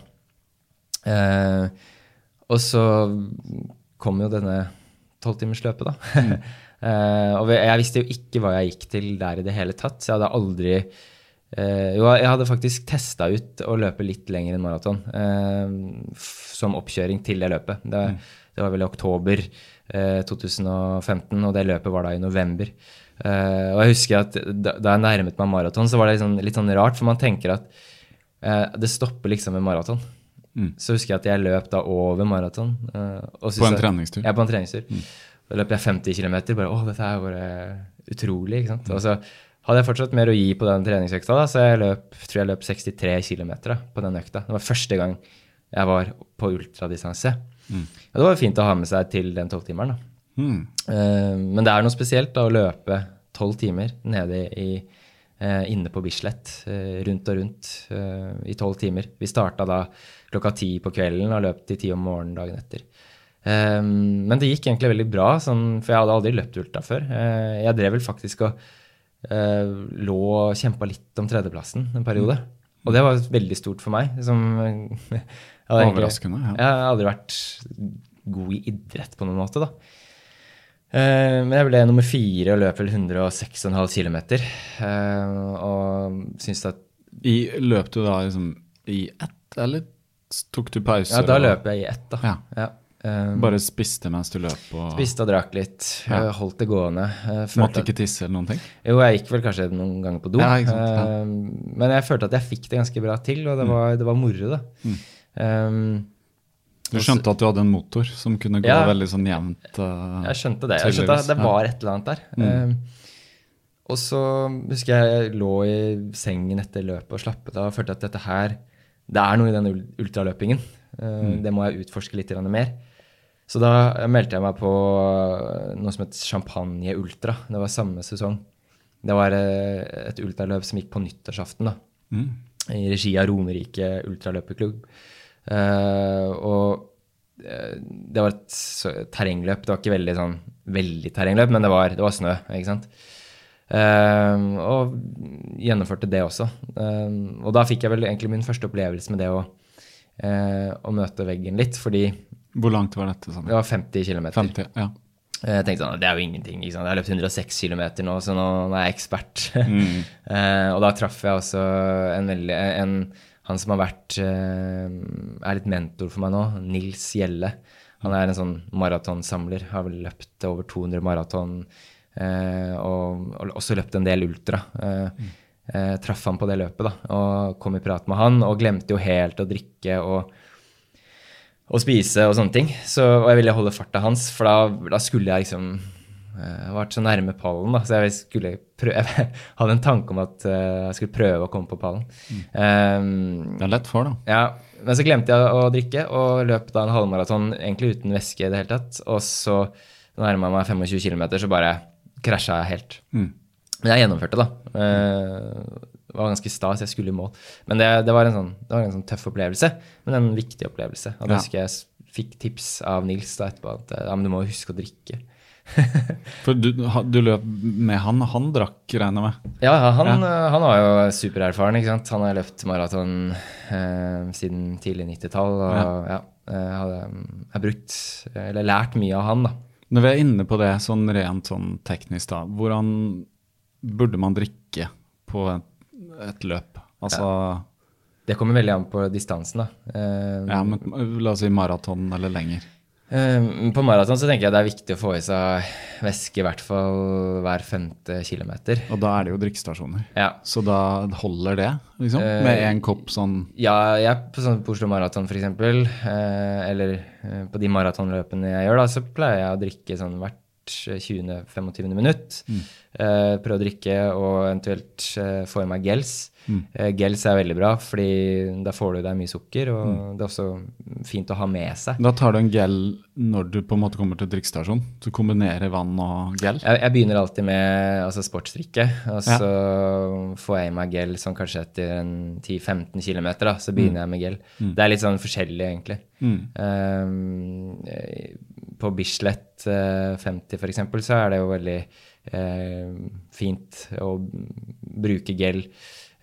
Eh, og så kom jo denne tolvtimersløpet, da. Eh, og jeg visste jo ikke hva jeg gikk til der i det hele tatt. Så jeg hadde aldri Jo, jeg hadde faktisk testa ut å løpe litt lenger enn maraton eh, som oppkjøring til det løpet. Det, det var vel i oktober eh, 2015, og det løpet var da i november. Eh, og jeg husker at da, jeg nærmet meg maraton, så var det sånn, litt sånn rart, for man tenker at eh, det stopper liksom ved maraton. Så husker jeg at jeg løp da over maraton. eh, På en treningstur? Ja, på en treningstur. Da løp jeg 50 km. Bare å, dette er bare utrolig. ikke sant? Og så hadde jeg fortsatt mer å gi på den treningsøkta, da, så jeg løp, tror jeg løp 63 km på den økta. Det var første gang jeg var på ultradistanse. Og det var fint å ha med seg til den tolvtimeren. Mm. Uh, men det er noe spesielt da, å løpe tolv timer nede i, uh, inne på Bislett, uh, rundt og rundt uh, i tolv timer. Vi starta da klokka ti på kvelden og løp til ti om morgenen dagen etter. Um, men det gikk egentlig veldig bra, sånn, for jeg hadde aldri løpt ultra før. Jeg drev vel faktisk og lå og kjempa litt om tredjeplassen en periode. Og det var veldig stort for meg. Som, jeg hadde Overraskende, ja. Jeg har aldri vært god i idrett på noen måte, da. Eh, men jeg ble nummer fire og løp vel 106,5 km. Og syns at I, løp du da liksom i ett, eller tok du pauser? Ja, da løp jeg i ett, da. Ja. Ja. Eh, Bare spiste mens du løp? Og Spiste og drakk litt. Ja. Holdt det gående. måtte ikke tisse eller noen ting? Jo, jeg gikk vel kanskje noen ganger på do. Ja, ja. Eh, men jeg følte at jeg fikk det ganske bra til, Mm. og det var, det var moro, da. Um, Du skjønte at du hadde en motor som kunne gå veldig sånn jevnt? uh, Jeg skjønte det. Jeg skjønte at det var et eller annet der. Eh, og så husker jeg jeg lå i sengen etter løpet og slappet av og følte at dette her Det er noe i den ultraløpingen. ultraløpingen. mm. Det må jeg utforske litt mer. Så da meldte jeg meg på noe som het Champagne Ultra. Det var samme sesong. Det var eh, et ultraløp som gikk på nyttårsaften. da Mm. i regi av Romerike ultraløperklubb. Uh, og eh, det var et terrengløp. Det var ikke veldig sånn veldig terrengløp, men det var, det var snø, ikke sant. Uh, og gjennomførte det også. Uh, og da fikk jeg vel egentlig min første opplevelse med det å, eh, å møte veggen litt, fordi Hvor langt var dette? Sånn? det var 50 km. 50? Ja. Jeg tenkte sånn, det er jo ingenting. Ikke sant? Jeg har løpt 106 km nå, så nå, nå er jeg ekspert. Mm. uh, og da traff jeg også en veldig en, Han som har vært uh, er litt mentor for meg nå, Nils Gjelle. Han er en sånn maratonsamler. Har vel løpt over 200 maraton Uh, og, og også løpt en del ultra. Eh, traff han på det løpet da, og kom i prat med han, og glemte jo helt å drikke og og spise og sånne ting. Så, og jeg ville holde farta hans, for da, da skulle jeg liksom eh, vært så nærme pallen, da, så jeg skulle prøve, jeg hadde en tanke om at eh, jeg skulle prøve å komme på pallen. Um, Det er lett for, da. ja, men så glemte jeg å drikke og løp da en halvmaraton egentlig uten væske i det hele tatt. Og så nærma jeg meg 25 km, så bare krasja jeg helt. Mm. Men jeg gjennomførte, da. Eh, det var ganske stas, jeg skulle i mål. Men det, det, var en sånn, det var en sånn tøff opplevelse, men en viktig opplevelse. Og da Ja. husker jeg fikk tips av Nils da etterpå at ja, men du må huske å drikke. For du, du løp med han, han drakk, regner jeg med. Ja, ja, han, ja. han var jo supererfaren. ikke sant? Han har løpt maraton eh, siden tidlig 90-tall. Og ja. jeg hadde jeg har brukt, eller lært mye av han, da. Når vi er inne på det sånn rent sånn teknisk, da, hvordan burde man drikke på et, et løp? Altså, Det kommer veldig an på distansen, da. Uh, ja, men la oss si maraton eller lenger. eh, på maraton så tenker jeg det er viktig å få i seg væske i hvert fall hver femte kilometer. Og da er det jo drikkestasjoner. Ja. Så da holder det, liksom? Eh, Med én kopp sånn Ja, jeg på, sånn, på Oslo Maraton f.eks., eh, eller eh, på de maratonløpene jeg gjør, da, så pleier jeg å drikke sånn hvert 20.-25. minutt. Eh, prøve å drikke og eventuelt uh, få i meg gels. Eh, gels er veldig bra, fordi da får du deg mye sukker, og det er også fint å ha med seg. Da tar du en gel når du på en måte kommer til drikkestasjonen? Du kombinerer vann og gel? Jeg, jeg begynner alltid med altså, sportsdrikke, og Ja. så får jeg i meg gel sånn kanskje etter 10-15 km, da, så begynner jeg med gel. Det er litt sånn forskjellig, egentlig. Um, på Bislett eh, 50 for eksempel, så er det jo veldig fint å bruke gel.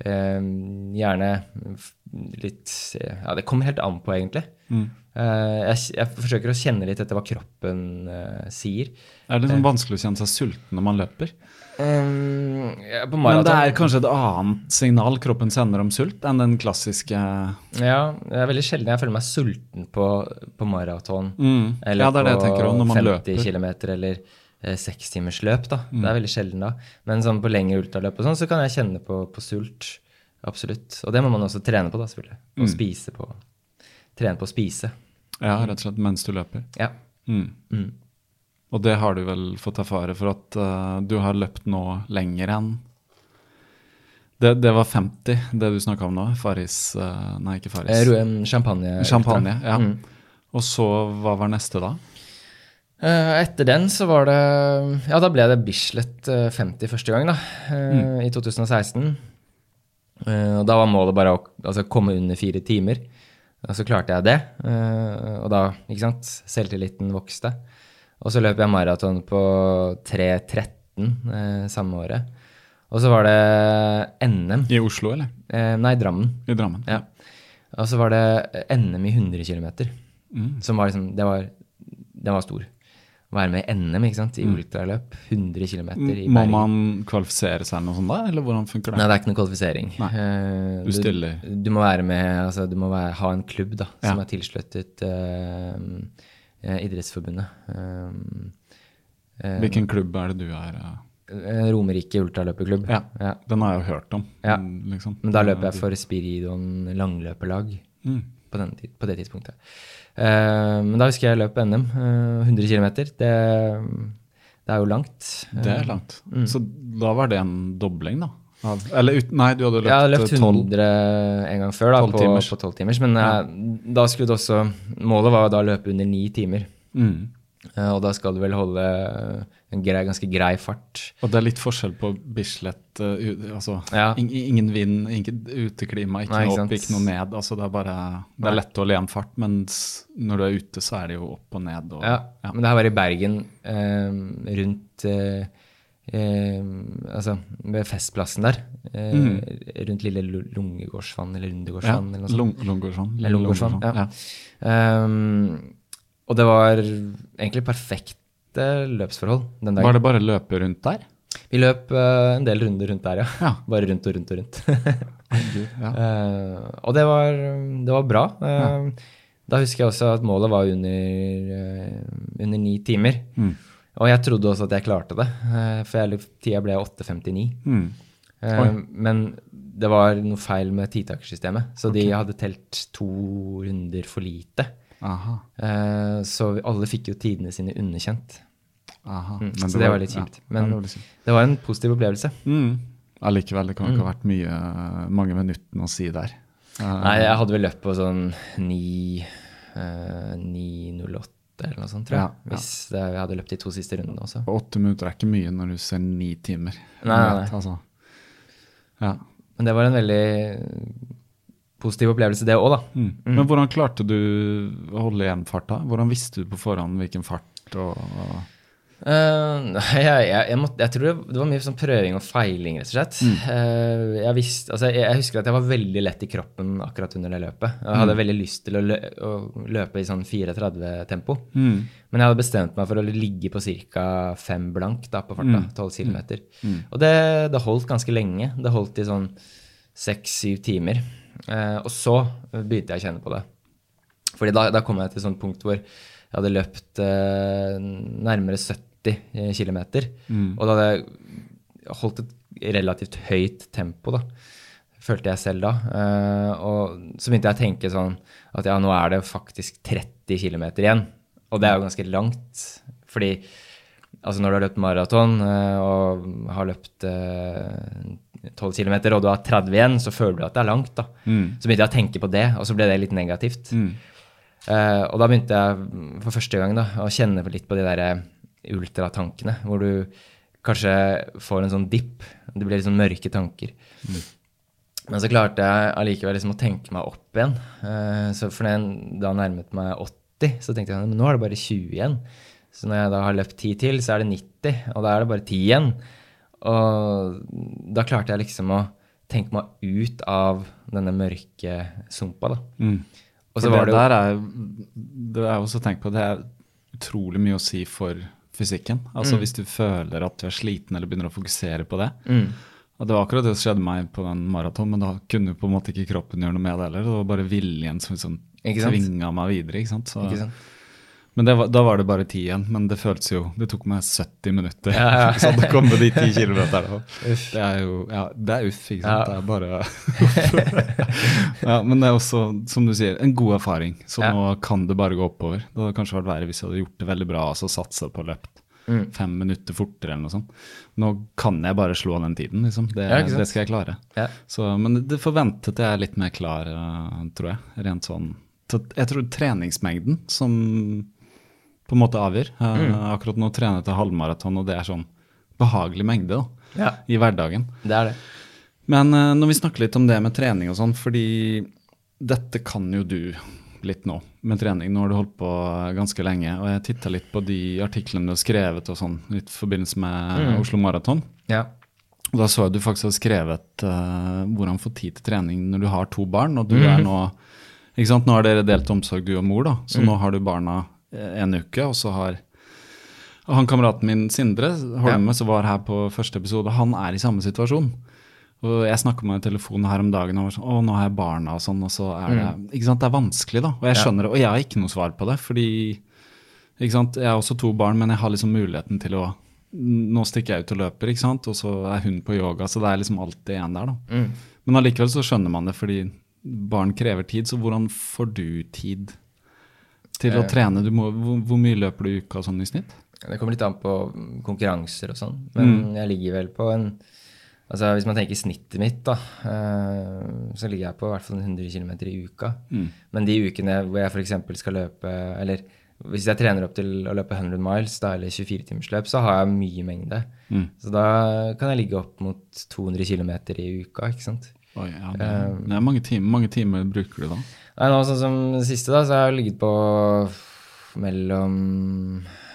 Eh, gjerne litt Ja, det kommer helt an på, egentlig. Eh, jeg, jeg forsøker å kjenne litt etter hva kroppen eh, sier. Er det liksom vanskelig å kjenne seg sulten når man løper? Um, ja, Men det er kanskje et annet signal kroppen sender om sult enn den klassiske Ja, det er veldig sjelden jeg føler meg sulten på, på maraton. Mm. Eller Ja, på tenker også, når man 50 løper. km eller eh, sekstimersløp. Mm. Det er veldig sjelden da. Men sånn på lengre ultraløp og sånn, så kan jeg kjenne på, på sult. Absolutt. Og det må man også trene på, da, selvfølgelig. Og spise på. Trene på å spise. Ja, rett og slett mens du løper. Ja. Mm. Mm. Og det har du vel fått erfare for at uh, du har løpt nå lenger enn det, det var 50, det du snakka om nå. Faris uh, Nei, ikke Eh, Faris. Roen Champagne. Champagne, ja. Mm. Og så, hva var neste da? Eh, etter den så var det Ja, da ble det Bislett eh, 50 første gang, da. Mm. I 2016. Eh, og da var målet bare å altså, komme under fire timer. Og så klarte jeg det. eh, og da, ikke sant, selvtilliten vokste. Og så løp jeg maraton på 3.13 eh, samme året. Og så var det NM. I Oslo, eller? Eh, nei, Drammen. I Drammen? Ja. Og så var det NM i 100 km. Som var liksom Det var, den var stor. Være med i NM ikke sant? i ultraløp. 100 km i Bergen. Må man kvalifisere seg eller noe sånt da, eller hvordan funker Nei, det? det er ikke noe kvalifisering. Eh, Du stiller. Du, må være med, altså du må være, ha en klubb da, som Ja. er tilsluttet eh, Idrettsforbundet. Uh, Hvilken klubb er det du er? Romerike ultraløperklubb. Ja. Ja. Den har jeg jo hørt om. Ja. mm, Liksom. Men da løper jeg for Spiridon langløperlag Mm. på, den, på det tidspunktet. Eh, men da husker jeg løp NM. eh, 100 km. Det, det er jo langt. Det er langt. Mm. Så da var det en dobling, da? Av, eller ut, nei, du hadde Jeg har løpt løpt eh, 12 100 en gang før, da, 12 på, på 12 timers. Men ja. da skulle det også Målet var da å løpe under 9 timer. Mm. Eh, og da skal du vel holde en grei, ganske grei fart. Og det er litt forskjell på Bislett uh, altså, Ja. ing- Ingen vind, ingen uteklima, ikke Nei, noe opp, ikke noe ned. Altså, det er bare Det er lett å le en fart, mens når du er ute, så er det jo opp og ned. Og, Ja, ja. Men det her var i Bergen, eh, rundt eh, eh, Altså ved Festplassen der. Eh, Mm. Rundt Lille Lu- Lungegårdsvann eller Ja, sånt. Lung- Lungegårdsvann. Ja. Um, og det var egentlig perfekte løpsforhold den dagen. Var det bare løpe rundt der? Vi løp uh, en del runder rundt der, ja. Ja. Bare rundt og rundt og rundt. Ja. uh, og det var, det var bra. Eh, Da husker jeg også at målet var under, eh, under ni timer. Mm. Og jeg trodde også at jeg klarte det, eh, for tida ble 8.59. Mm. Eh, men det var noe feil med titakersystemet, så de hadde telt to runder for lite. Aha. Eh, så alle fikk jo tidene sine underkjent. Aha, Mm, så det var litt kjipt. Ja, Men- det var. Det var en positiv opplevelse. Mm. Allikevel, det kan ikke Mm. ha vært mye, mange minuttene å si der. Eh, Nei, jeg hadde vel løpt på sånn 9, eh, 9.08 eller noe sånt, tror jeg. Ja, ja. Hvis det, jeg hadde løpt de to siste rundene også. Åtte minutter er ikke mye når du ser ni timer. Nei, nei, nei. Altså. Ja. Men det var en veldig positiv opplevelse, det òg, da. Mm. Men hvordan klarte du å holde igjen farta? Hvordan visste du på forhånd hvilken fart og og Uh, jeg, jeg, jeg, måtte, jeg tror det, det var mye sånn prøving og feiling, rett og slett. Eh, jeg, visste, altså, jeg, husker at jeg var veldig lett i kroppen akkurat under det løpet. Jeg hadde veldig lyst til å, lø, å løpe i sånn 34-tempo. Mm. Men jeg hadde bestemt meg for å ligge på ca. fem blank da, på farta. Mm. 12 km. Og det, det holdt ganske lenge. Det holdt i sånn seks-syv timer. Eh, og så begynte jeg å kjenne på det. Fordi da, da kom jeg til et sånt punkt hvor jeg hadde løpt eh, nærmere 70 km. Og da hadde jeg holdt et relativt høyt tempo, da. Følte jeg selv da. Eh, og så begynte jeg å tenke sånn at ja, nå er det faktisk 30 km igjen. Og det er jo ganske langt. Fordi altså når du har løpt maraton eh, og har løpt eh, 12 km, og du har 30 igjen, så føler du at det er langt. da. Så begynte jeg å tenke på det, og så ble det litt negativt. Eh, og da begynte jeg for første gang da, å kjenne litt på de der eh, ultratankene, hvor du kanskje får en sånn dipp. Det blir litt sånn mørke tanker. Men så klarte jeg allikevel liksom å tenke meg opp igjen. Uh, så for når jeg da nærmet meg 80, så tenkte jeg at nå er det bare 20 igjen. Så når jeg da har løpt 10 til, så er det 90, og da er det bare 10 igjen. Og da klarte jeg liksom å tenke meg ut av denne mørke sumpa, da. Mm. Og så var det det der er Det er også tenkt på, det er utrolig mye å si for fysikken. Altså Hvis du føler at du er sliten eller begynner å fokusere på det. mm. Og Det var akkurat det som skjedde meg på den maraton, men da kunne på en måte ikke kroppen gjøre noe med det heller. Det var bare viljen som liksom tvinga meg videre. ikke sant? Så, Ikke sant? Men det var, da var det bare ti igjen. Men det føltes jo Det tok meg 70 minutter Ja, ja. ikke sant, å komme de ti kilometerne. Det er jo Ja, det er uff, ikke sant. Det er bare Ja, Men det er også, som du sier, en god erfaring. Så nå kan det bare gå oppover. Det hadde kanskje vært verre hvis jeg hadde gjort det veldig bra og så satsa på løpt Mm. fem minutter fortere eller noe sånt. Nå kan jeg bare slå den tiden, liksom. Det, det skal jeg klare. Ja. Så, men det forventet jeg er litt mer klar, eh, tror jeg. Rent sånn så Jeg tror treningsmengden som på en måte avgjør. Eh, Mm. Akkurat nå trener jeg til halvmaraton, og det er sånn behagelig mengde da, Ja, i hverdagen. det er det. Men uh, når vi snakker litt om det med trening og sånn, fordi dette kan jo du litt nå med trening. Nå har du holdt på ganske lenge, og jeg titta litt på de artiklene du har skrevet og sånn, litt i forbindelse med Mm. Oslo Maraton. Ja. Og da så jeg du faktisk har skrevet uh, hvordan få tid til trening når du har to barn, og du mm. er nå ikke sant, Nå har dere delt omsorg, du og mor, da, Mm. så nå har du barna eh, en uke, og så har han kameraten min Sindre Holme, som var her på første episode, han er i samme situasjon. Og jeg snakka med telefonen her om dagen og var sånn Å, nå har jeg barna og sånn, og så er det Ikke sant, det er vanskelig, da. Og jeg Mm. Ja. skjønner det. Og jeg har ikke noe svar på det, fordi ikke sant, jeg har også to barn, men jeg har liksom muligheten til å Nå stikker jeg ut og løper, ikke sant, og så er hun på yoga, så det er liksom alltid en der, da. Mm. Men allikevel så skjønner man det, fordi barn krever tid, så hvordan får du tid til å Eh. trene? Du må, hvor, hvor mye løper du i uka sånn i snitt? Det kommer litt an på konkurranser og sånn, men jeg ligger vel på en Altså Hvis man tenker snittet mitt, da, eh, så ligger jeg på i hvert fall 100 km i uka. Men de ukene hvor jeg f.eks. skal løpe Eller hvis jeg trener opp til å løpe 100 miles, da, eller 24-timersløp, så har jeg mye mengde. Så da kan jeg ligge opp mot 200 km i uka, ikke sant. Oi, ja, det, det er mange timer, mange timer bruker du da? Nei, nå sånn som det siste, da, så har jeg ligget på mellom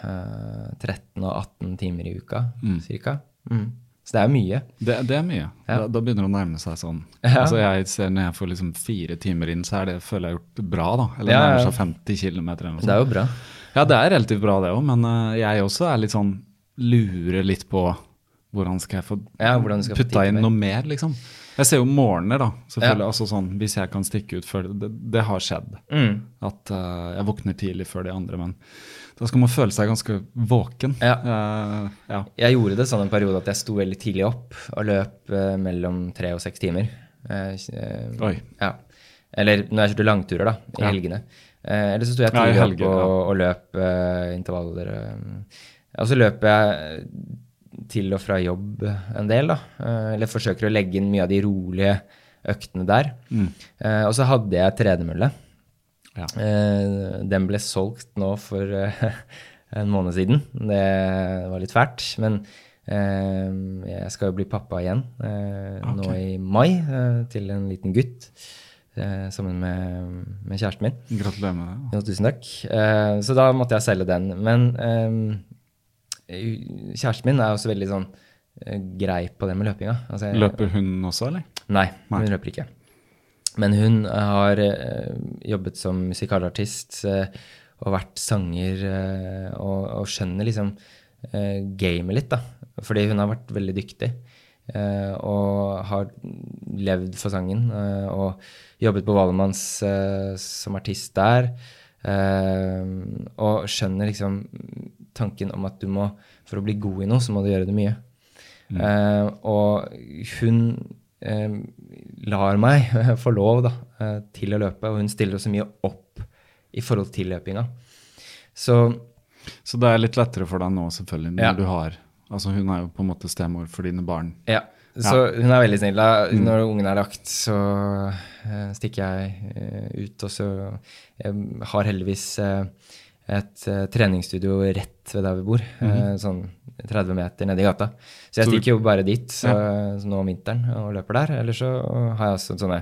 uh, 13 og 18 timer i uka, cirka. Mm. Så det er mye. Det, det er mye. Ja. Da, da begynner det å nærme seg sånn. Ja. Altså jeg ser Når jeg får liksom fire timer inn, så er det, føler jeg gjort bra, da. Eller Ja, nærmer seg 50 km eller noe Det er jo bra. Ja, det er relativt bra det òg, men uh, jeg også er litt sånn lurer litt på hvordan skal jeg få Ja, putta inn noe mer, liksom. Jeg ser jo morgener, da. selvfølgelig, Ja. altså sånn, Hvis jeg kan stikke ut før det, det, har skjedd. Mm. At uh, jeg våkner tidlig før de andre, men da skal man føle seg ganske våken. Ja. Uh, ja. Jeg gjorde det sånn en periode at jeg sto veldig tidlig opp og løp uh, mellom tre og seks timer. Oi. Ja. Eller når jeg kjørte langturer, da, i helgene. Eller så sto jeg tidlig helger, opp og, og løp intervaller. og så løper jeg til og fra jobb en del, da. Eh, eller forsøker å legge inn mye av de rolige øktene der. Mm. og så hadde jeg tredemølle. Ja. Eh, den ble solgt nå for eh, en måned siden. Det var litt fælt. Men eh, jeg skal jo bli pappa igjen eh, nå i mai eh, til en liten gutt. eh, sammen med, med kjæresten min. Gratulerer med det. Ja, tusen takk. Eh, så da måtte jeg selge den. Men eh, kjæresten min er også veldig sånn eh, grei på det med løpinga. Altså, jeg- Løper hun også, eller? Nei, Nei. hun løper ikke. Men hun har uh, jobbet som musikalartist uh, og vært sanger uh, og, og skjønner liksom uh, gamet litt, da. Fordi hun har vært veldig dyktig. eh, og har levd for sangen eh, og jobbet på Valmanns eh, som artist der. eh, og skjønner liksom tanken om at du må, for å bli god i noe, så må du gjøre det mye. Eh, og hun uh, lar meg få lov da, uh, til å løpe, og hun stiller så mye opp i forhold til løpinga. Så Så det er litt lettere for deg nå, selvfølgelig, når Ja. du har Altså, hun er jo på en måte stemor for dine barn. ja. Så hun er veldig snill. Da. Når ungen er lagt, så stikker jeg ut, og så Jeg har heldigvis eh, et uh, treningsstudio rett ved der vi bor. eh, sånn 30 meter nedi gata. Så jeg Så stikker jo bare dit så, nå om vinteren og løper der. Eller så har jeg også sånne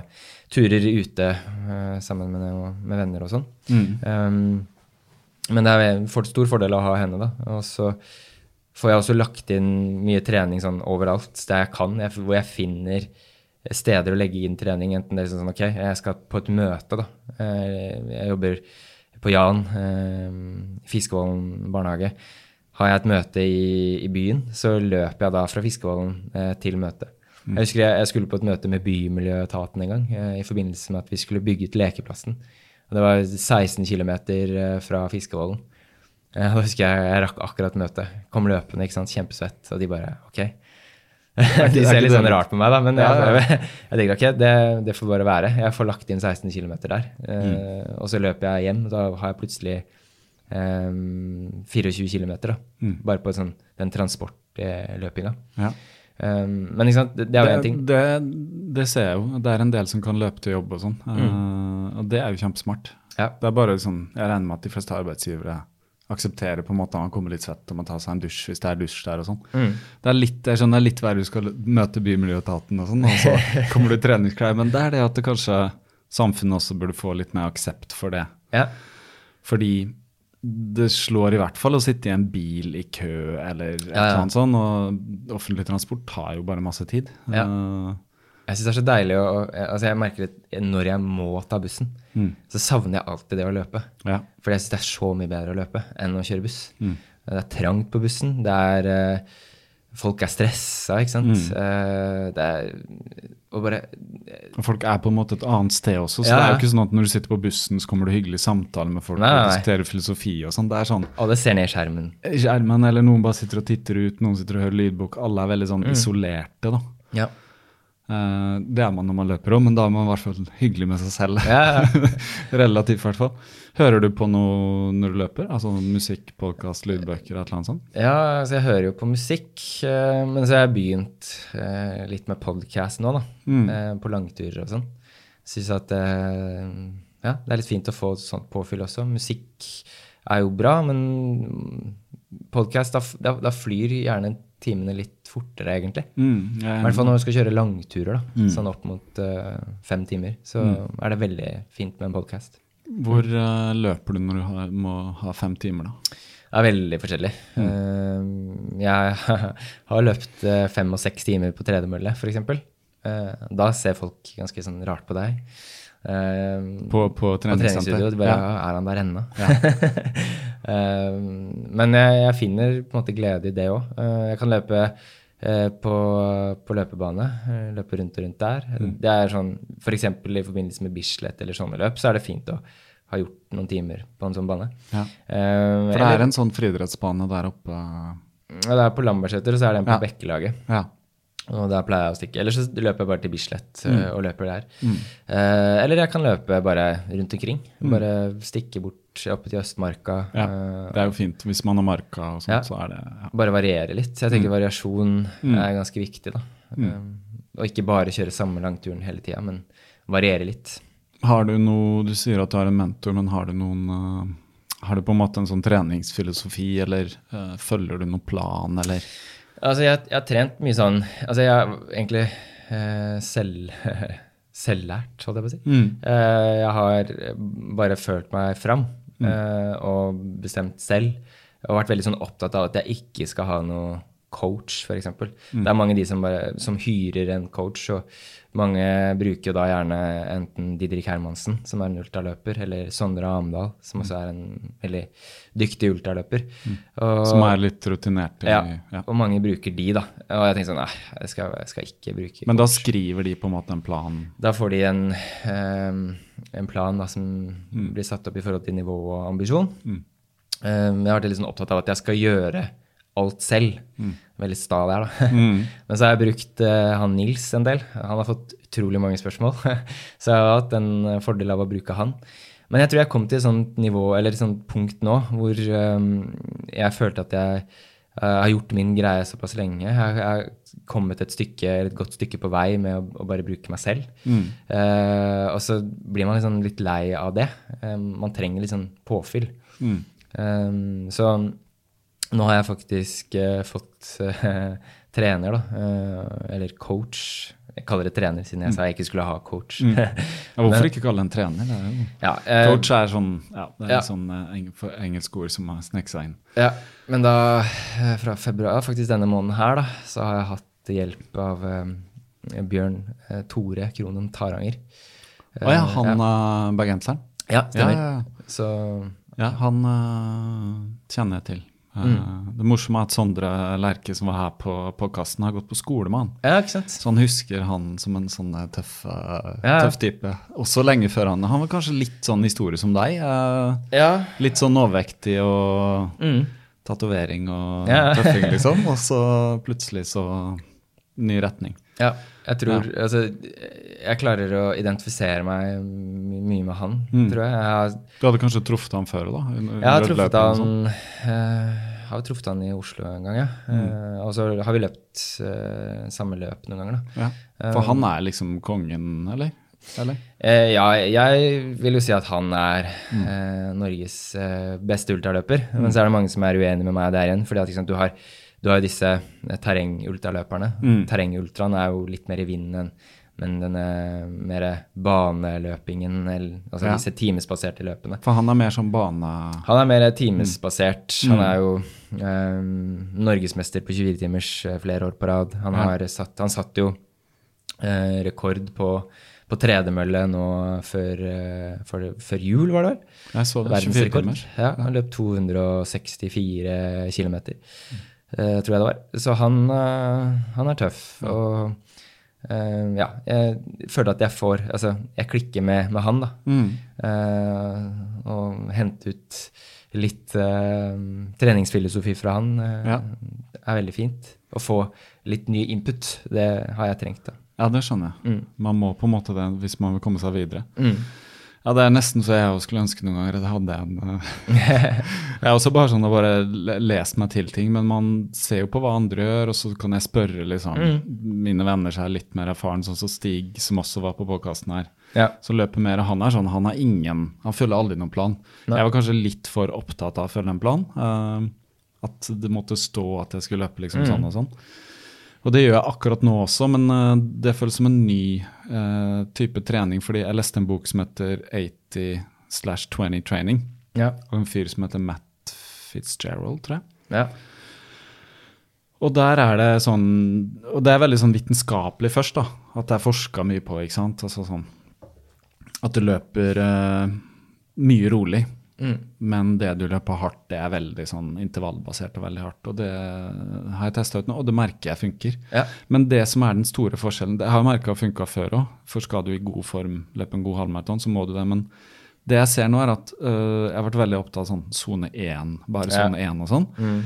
turer ute uh, sammen med, med venner og sånn. Um, men det er en for, stor fordel å ha henne, da. Og så får jeg også lagt inn mye trening sånn overalt der jeg kan, jeg, hvor jeg finner steder å legge inn trening. Enten det er sånn OK, jeg skal på et møte, da. Jeg jobber på Jan, eh, Fiskevollen barnehage. Har jeg et møte i, i byen, så løper jeg da fra Fiskevollen eh, til møtet. Jeg husker jeg, jeg skulle på et møte med Bymiljøetaten en gang eh, i forbindelse med at vi skulle bygge ut lekeplassen. Og det var 16 km fra Fiskevollen. Eh, Da husker jeg jeg rakk akkurat møtet. Kom løpende, ikke sant, kjempesvett. Og de bare OK. de ser litt sånn rart på meg, da, men jeg, jeg, jeg tenker ok, det, det får bare være. Jeg får lagt inn 16 km der. Eh, Og så løper jeg hjem. Da har jeg plutselig eh, 24 km, da. Bare på sånn, den transportløpinga. Ja. Um, men ikke sant, det, det er jo én ting. Det, det ser jeg jo. Det er en del som kan løpe til jobb og sånn. Mm. Eh, og det er jo kjempesmart. Ja. Det er bare sånn, Jeg regner med at de fleste arbeidsgivere aksepterer på en måte at man kommer litt svett og må ta seg en dusj hvis det er dusj der og sånn. Mm. Det er litt jeg skjønner det er litt verre du skal møte Bymiljøetaten og sånn, og så kommer du i treningsklær. Men det er det at det kanskje samfunnet også burde få litt mer aksept for det. Ja. Fordi det slår i hvert fall å sitte i en bil i kø eller et Ja, ja. eller annet sånt, og offentlig transport tar jo bare masse tid. Ja. Eh, Jeg syns det er så deilig å Altså, jeg merker det når jeg må ta bussen, Mm. så savner jeg alltid det å løpe. ja. For jeg syns det er så mye bedre å løpe enn å kjøre buss. Mm. Det er trangt på bussen. Det er eh, Folk er stressa, ikke sant. Mm. Eh, det er Og bare folk er på en måte et annet sted også, så Ja, det er jo ikke sånn at når du sitter på bussen, så kommer du hyggelig samtale med folk Nei, nei, og diskuterer filosofi og sånn. Det er sånn Alle ser ned i skjermen. skjermen, eller noen bare sitter og titter ut, noen sitter og hører lydbok. Alle er veldig Mm. sånn isolerte, da. Ja. Eh, det er man når man løper òg, men da er man i hvert fall hyggelig med seg selv. Ja, ja. Relativt, i hvert fall. Hører du på noe når du løper? Altså musikk, podkast, lydbøker, et eller annet sånt? Ja, altså jeg hører jo på musikk, eh, men så har jeg begynt eh, litt med podcast nå, da. Mm. På langturer og sånn. Syns at ja, det er litt fint å få sånt påfyll også. Musikk er jo bra, men podkast, da, da, da flyr gjerne timene litt fortere, egentlig. Mm, I hvert fall når du skal kjøre langturer, da. Mm. Sånn opp mot uh, fem timer. Så er det veldig fint med en podkast. Hvor uh, løper du når du har, må ha fem timer, da? Det er veldig forskjellig. Mm. Eh, jeg har løpt fem og seks timer på tredemølle, f.eks. Uh, da ser folk ganske sånn rart på deg. Uh, På, på treningsstudio. De bare Ja. ja. Er han der ennå? Eh, men jeg, jeg finner på en måte glede i det òg. jeg kan løpe på, på løpebane. eh, løpe rundt og rundt der. Mm. Det er sånn, F.eks. i forbindelse med Bislett eller sånne løp, så er det fint å ha gjort noen timer på en sånn bane. Ja. Um, For det er en sånn friidrettsbane der oppe ja, det er på Lambertseter, og så er det en på Ja. Bekkelaget. Ja. Og da pleier jeg å stikke. Eller så løper jeg bare til Bislett mm. og løper der. Eh, eller jeg kan løpe bare rundt omkring. Bare stikke bort oppe til Østmarka. Ja, eh, det er jo fint. Hvis man har marka og sånt, Ja. så er det ja. bare variere litt. Jeg tenker variasjon er ganske viktig, da. Um, og ikke bare kjøre samme langturen hele tida, men variere litt. Har du noe Du sier at du har en mentor, men har du noen uh, Har du på en måte en sånn treningsfilosofi, eller uh, følger du noen plan, eller Altså, jeg, jeg har trent mye sånn Altså, jeg er egentlig eh, selv, selvlært, holdt jeg på å si. Mm. Eh, jeg har bare følt meg fram eh, og bestemt selv. Og vært veldig sånn opptatt av at jeg ikke skal ha noe coach, f.eks. Det er mange de som, bare, som hyrer en coach, og mange bruker da gjerne enten Didrik Hermansen, som er en ultraløper, eller Sondre Amdal, som også er en veldig dyktig ultraløper. Og- Som er litt rutinert i ja, ja. og mange bruker de, da. Og jeg tenker sånn, nei, jeg skal, jeg skal ikke bruke Men da skriver de på en måte en plan Da får de en, um, en plan da, som blir satt opp i forhold til nivå og ambisjon. Ehm, jeg har vært litt sånn opptatt av at jeg skal gjøre alt selv. Veldig sta der, da. Men så har jeg brukt uh, han Nils en del. Han har fått utrolig mange spørsmål. så jeg har hatt en eh, fordel av å bruke han. Men jeg tror jeg kom til et sånt nivå, eller et sånt punkt nå, hvor um, jeg følte at jeg uh, har gjort min greie såpass lenge. Jeg har- kommet et stykke, et godt stykke på vei med å, å bare bruke meg selv. Eh, og så blir man liksom litt lei av det. Um, man trenger litt sånn påfyll. Eh, så nå har jeg faktisk eh, fått eh, trener, da. eh, eller coach. Jeg kaller det trener, siden jeg sa jeg ikke skulle ha coach. ja, Hvorfor ikke kalle det en trener? Det er ja, eh, Coach er sånn ja, det er Ja. sånn eh, eng engelsk ord som har sneket seg inn. Ja, men da fra februar, faktisk denne måneden her, da, så har jeg hatt hjelp av eh, Bjørn eh, Tore Kronen Taranger. Å ja, Eh, han ja. uh, bergenseren? ja, Ja, stemmer. ja, ja. Så ja, han uh, kjenner jeg til. Eh, Mm. Det morsomme er at Sondre Lerche, som var her på podkasten, har gått på skole med han. Ja, ikke sant? Så han husker han som en sånn eh, tøff, eh, Ja. tøff type. Også lenge før han Han var kanskje litt sånn historie som deg. eh, Ja. litt sånn overvektig og Mm. tatovering og tøffing, liksom. Og så plutselig så ny retning. Ja, jeg tror Altså, jeg klarer å identifisere meg mye med han, Mm. tror jeg. Jeg har, Du hadde kanskje truffet ham før da? jeg har truffet han eh, har truffet han i Oslo en gang, ja. Mm. Uh, og så har vi løpt uh, samme løp noen ganger, da. Ja. For han er liksom kongen, eller? eller? Ja, jeg vil jo si at han er Mm. Norges beste ultraløper. Men så er det mange som er uenige med meg der igjen. fordi at liksom, du har du har jo disse eh, terrengultraløperne. Mm. Terrengultraen er jo litt mer i vinden enn men denne mer baneløpingen, eller altså Ja. disse timesbaserte løpene. For han er mer som bane... Han er mer timesbasert. Mm. Han er jo um, norgesmester på 24-timers eh, flere år på rad. Han, Ja. satt, han satt jo uh, rekord på, på tredemølle nå før, for, før jul, var det vel? Jeg så det. 24 Verdensrekord. timer. Ja, han løp 264 km, tror jeg det var. Så han, eh, han er tøff. Og Uh, ja, jeg føler at jeg får Altså, jeg klikker med, med han, da. Mm. Uh, og hente ut litt uh, treningsfilosofi fra han eh, Ja. er veldig fint. Å få litt ny input, det har jeg trengt. da. Ja, det skjønner jeg. Mm. Man må på en måte det hvis man vil komme seg videre. Mm. Ja, det er nesten så jeg skulle ønske noen ganger at jeg hadde en eh, Jeg er også bare sånn å bare lese meg til ting, men man ser jo på hva andre gjør, og så kan jeg spørre liksom mine venner som er litt mer erfaren, sånn som Stig, som også var på podkasten her. Ja. Så løper mer, han er sånn, han har ingen Han følger aldri noen plan. Nei. Jeg var kanskje litt for opptatt av å følge en plan. Uh, at det måtte stå at jeg skulle løpe liksom sånn og sånn. Og det gjør jeg akkurat nå også, men eh, det føles som en ny uh, type trening. Fordi jeg leste en bok som heter 80 slash 20 training, Ja. Og en fyr som heter Matt Fitzgerald, tror jeg. ja. Og der er det sånn Og det er veldig sånn vitenskapelig først, da. At det er forska mye på, ikke sant. Altså sånn At du løper uh, mye rolig. Mm. Men det du løper hardt, det er veldig sånn intervallbasert og veldig hardt. Og det har jeg testa ut nå, og det merker jeg funker. Ja. Men det som er den store forskjellen Det har jeg merka funka før òg. For skal du i god form løpe en god halvmaraton, så må du det. Men det jeg ser nå, er at øh, jeg har vært veldig opptatt av sånn sone 1, bare Ja. sone 1 og sånn. Mm.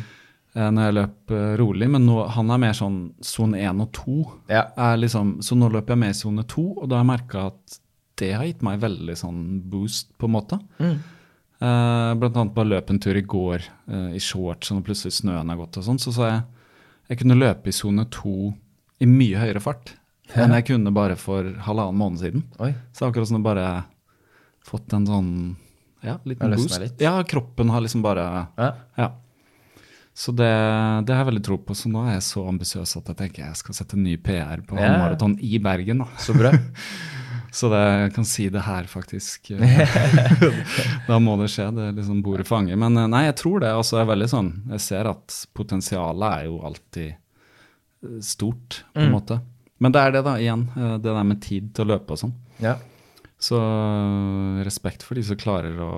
eh, når jeg løp eh, rolig, men nå, han er mer sånn sone 1 og 2. Ja. Liksom, så nå løper jeg mer i sone 2, og da har jeg merka at det har gitt meg veldig sånn boost, på en måte. Mm. Eh, blant annet bare løp en tur i går uh, i shorts, og plutselig snøen har gått og sånn, så sa jeg jeg kunne løpe i sone 2 i mye høyere fart enn jeg kunne bare for halvannen måned siden. Oi. Så akkurat som det bare fått en sånn ja, liten boost. litt. Ja, kroppen har liksom bare Ja. Ja. Så det, det har jeg veldig tro på. Så nå er jeg så ambisiøs at jeg tenker jeg skal sette ny PR på Ja. maraton i Bergen. da. Så bra. Så det, jeg kan si det her, faktisk. da må det skje. Det er liksom bordet fanger. Men eh, nei, jeg tror det. altså er veldig sånn, Jeg ser at potensialet er jo alltid eh, stort, på en måte. Men det er det, da, igjen. eh, Det der med tid til å løpe og sånn. Ja. Så respekt for de som klarer å,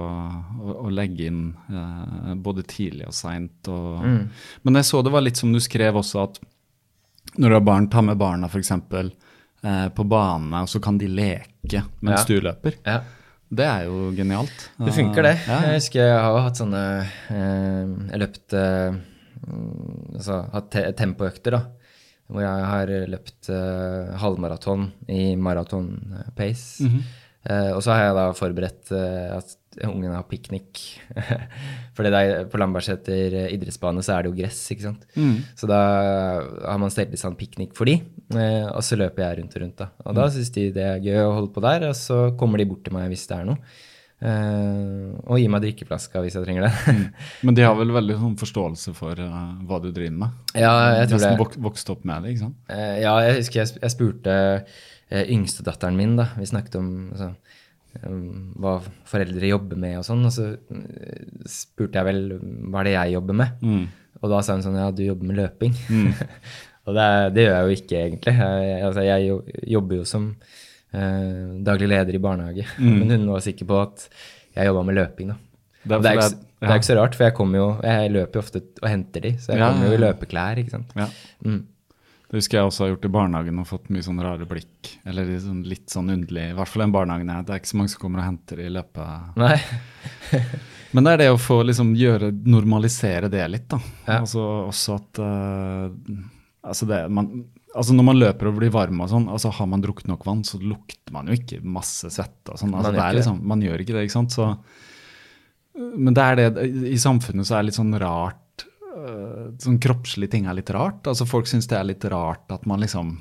å, å legge inn eh, både tidlig og seint. Mm. Men jeg så det var litt som du skrev også, at når du har barn, ta med barna f.eks. Eh, på bane, og så kan de leke mens Ja. du løper. ja. Det er jo genialt. Det funker, det. Ja, Jeg husker jeg har hatt sånne eh, Jeg løpt eh, mm, Altså hatt te tempoøkter, da. Hvor jeg har løpt eh, halvmaraton i maraton-pace. Eh, og så har jeg da forberedt at ungene har piknik. Fordi der, på Lambertseter eh, idrettsbane så er det jo gress, ikke sant. Så da har man stelt i stand piknik for de, eh, og så løper jeg rundt og rundt. da. Og da syns de det er gøy å holde på der, og så kommer de bort til meg hvis det er noe. Eh, og gir meg drikkeflaska hvis jeg trenger det. Men de har vel veldig sånn forståelse for uh, hva du driver med? ja, jeg tror Nesten det. vok vokst opp med det, ikke sant? Ja, jeg husker jeg spurte uh, yngstedatteren min, da. Vi snakket om altså, um, hva foreldre jobber med og sånn. Og så eh, spurte jeg vel hva er det jeg jobber med. Mm. Og da sa hun sånn ja, du jobber med løping. og det, det gjør jeg jo ikke, egentlig. Jeg, altså, jeg jobber jo som eh, daglig leder i barnehage. Men hun var sikker på at jeg jobba med løping, da. Det er Det er, ikke, at- det er ikke så rart, for jeg, jo, jeg løper jo ofte og henter de, så jeg Ja, kommer jo i løpeklær, ikke sant. Ja. Mm. Det husker jeg også har gjort i barnehagen og fått mye sånn rare blikk. Eller sånn, litt sånn underlig. I hvert fall den barnehagen jeg Det er ikke så mange som kommer og henter i løpet. Nei. Men det er det å få liksom gjøre Normalisere det litt, da. Ja. Altså også at uh, Altså det man Altså Når man løper og blir varm og sånn, altså har man drukket nok vann, så lukter man jo ikke masse svette og sånn. Altså Man er liksom, man gjør ikke det, ikke sant. Så, men det er det I samfunnet så er det litt sånn rart Sånn kroppslige ting er litt rart. Altså Folk syns det er litt rart at man liksom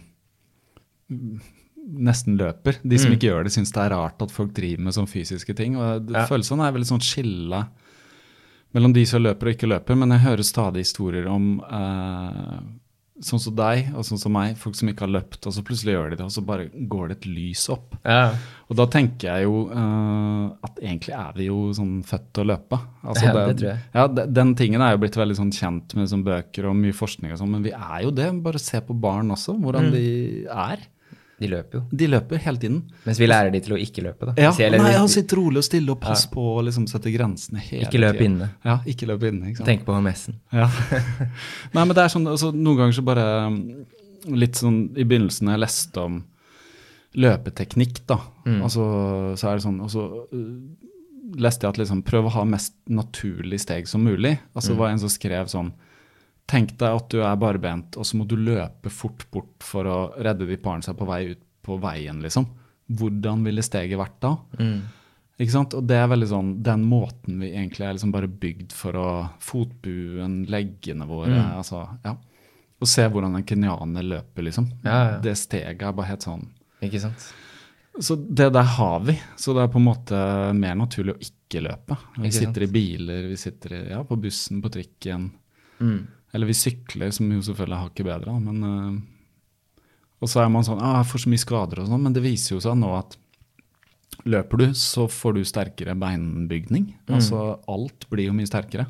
nesten løper. De som Mm. ikke gjør det, syns det er rart at folk driver med sånne fysiske ting. og det Ja. føles det er veldig sånn skille mellom de som løper og ikke løper, men jeg hører stadig historier om eh, sånn som deg og sånn som meg, folk som ikke har løpt, og så plutselig gjør de det, og så bare går det et lys opp. Ja. Og da tenker jeg jo uh, at egentlig er vi jo sånn født til å løpe. Altså Ja, det tror jeg. Ja, de- Den tingen er jo blitt veldig sånn kjent med sånn bøker og mye forskning og sånn, men vi er jo det. Bare se på barn også, hvordan Mm. de er. De løper jo. De løper hele tiden. Mens vi lærer de til å ikke løpe, da. Ja, nei, han sitter rolig og stille og pass på å liksom sette grensene hele Ikke løp tiden. inne. Ja, ikke løp inne. ikke sant? Tenk på HMS-en. Ja. Nei, men det er sånn, altså, Noen ganger så bare um, Litt sånn i begynnelsen jeg leste om løpeteknikk, da. Altså, så er det sånn, og så uh, leste jeg at liksom prøv å ha mest naturlig steg som mulig. Altså det var en som skrev sånn Tenk deg at du er barbent, og så må du løpe fort bort for å redde de parene som er på vei ut på veien, liksom. Hvordan ville steget vært da? Ikke sant? Og det er veldig sånn den måten vi egentlig er liksom bare bygd for å Fotbuen, leggene våre, Mm. altså Ja. Og se hvordan en kenyaner løper, liksom. Ja, ja. Det steget er bare helt sånn Ikke sant? Så det der har vi. Så det er på en måte mer naturlig å ikke løpe. Vi Ikke sant? sitter i biler, vi sitter i, ja, på bussen, på trikken. Mm. Eller vi sykler, som jo selvfølgelig er hakket bedre, men eh, Og så er man sånn ah, 'Jeg får så mye skader' og sånn, men det viser jo seg nå at løper du, så får du sterkere beinbygning. Altså alt blir jo mye sterkere.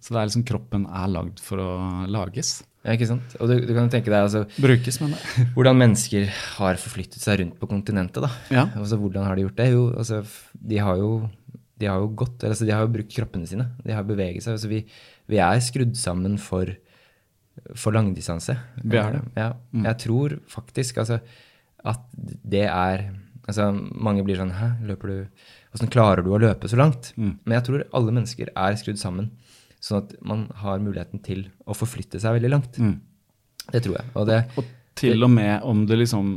Så det er liksom kroppen er lagd for å lages. Ja, ikke sant? Og du, du kan jo tenke deg altså, Brukes, men det. hvordan mennesker har forflyttet seg rundt på kontinentet. da. Ja. Altså, hvordan har de gjort det? Jo, altså, de har jo, de har jo gått, altså, de har jo brukt kroppene sine. De har beveget seg. Altså, vi, vi er skrudd sammen for, for langdistanse. Vi er det. Ja, jeg tror faktisk altså, at det er altså, Mange blir sånn Hæ, løper du Hvordan klarer du å løpe så langt? Men jeg tror alle mennesker er skrudd sammen sånn at man har muligheten til å forflytte seg veldig langt. Mm. Det tror jeg. Og det, Og til og med om det liksom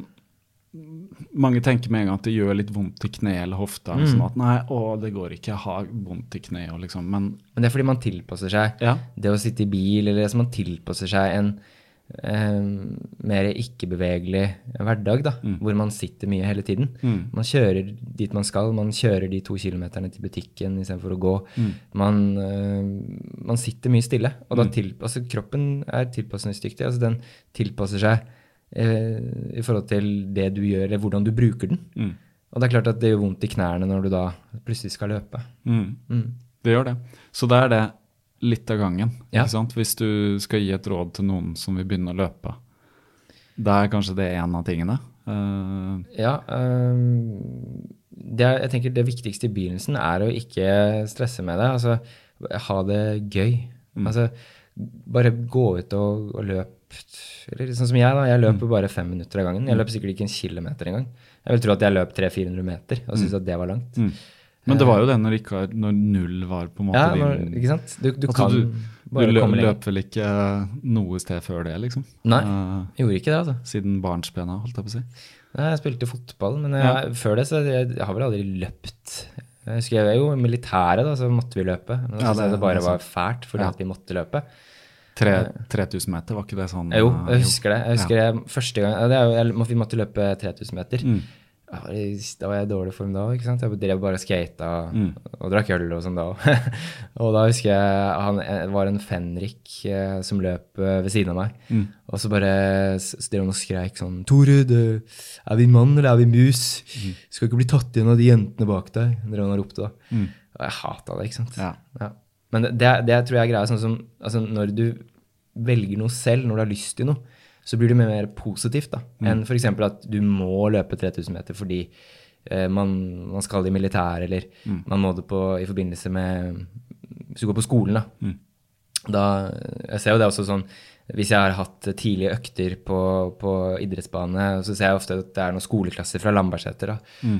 Mange tenker med en gang at det gjør litt vondt i kne eller hofta. Mm. Sånn at nei, å, det går ikke, jeg har vondt i kne og liksom Men men det er fordi man tilpasser seg ja. det å sitte i bil, eller så man tilpasser seg en eh, mer ikke-bevegelig hverdag, da, hvor man sitter mye hele tiden. Mm. Man kjører dit man skal, man kjører de to kilometerne til butikken istedenfor å gå. Man, eh, man sitter mye stille, og da til, altså, kroppen er tilpasningsdyktig. Altså, den tilpasser seg i forhold til det du gjør, eller hvordan du bruker den. Mm. Og det er klart at det gjør vondt i knærne når du da plutselig skal løpe. Mm. Mm. Det gjør det. Så da er det litt av gangen. Ja. Hvis du skal gi et råd til noen som vil begynne å løpe, da er kanskje det en av tingene. Uh... Ja, Um, det, jeg tenker det viktigste i begynnelsen er å ikke stresse med det. Altså, ha det gøy. Altså, bare gå ut og, og løp. Eller sånn som jeg, da. Jeg løper bare fem minutter av gangen. Jeg løper sikkert ikke en kilometer engang. Jeg vil tro at jeg løp 300-400 meter og syntes at det var langt. mm. Men det var jo det når, ikke, når null var på en måte Ja, når, ikke sant? Du, du Altså, kan du, bare du komme lenger. løp vel ikke noe sted før det, liksom? Nei, Eh, jeg gjorde ikke det, altså. siden barnsbena, holdt jeg på å si. Nei, Jeg spilte fotball, men jeg, før det så jeg, jeg har vel aldri løpt. Jeg husker jeg var jo i militæret, da, så måtte vi løpe. Men da Ja, syntes jeg det bare det er var fælt fordi Ja. at vi måtte løpe. Tre- 3000 meter, var ikke det sånn? Jo, eh, jeg husker det. Jeg husker jeg, første gang, det er jeg, Vi måtte løpe 3000 meter. Mm. Ja, Da var jeg i dårlig form da. sant? Jeg drev bare og skata Mm. og drakk øl og sånn da òg. og da husker jeg han det var en fenrik eh, som løp eh, ved siden av meg. Mm. Og så bare drev han og skreik sånn Tore, er vi mann eller er vi mus? Mm. Skal ikke bli tatt igjen av de jentene bak deg. drev han og ropte da. Mm. Og jeg hata det, ikke sant. Ja. Ja. Men det, det, tror jeg er greia sånn som altså Når du velger noe selv, når du har lyst til noe, så blir det mer, mer positivt da, Mm. enn f.eks. at du må løpe 3000 meter fordi eh, man, man skal i militæret, eller Mm. man må det på, i forbindelse med Hvis du går på skolen, da. Mm. da Jeg ser jo det også sånn hvis jeg har hatt tidlige økter på, på idrettsbane, så ser jeg ofte at det er noen skoleklasser fra Lambertseter da,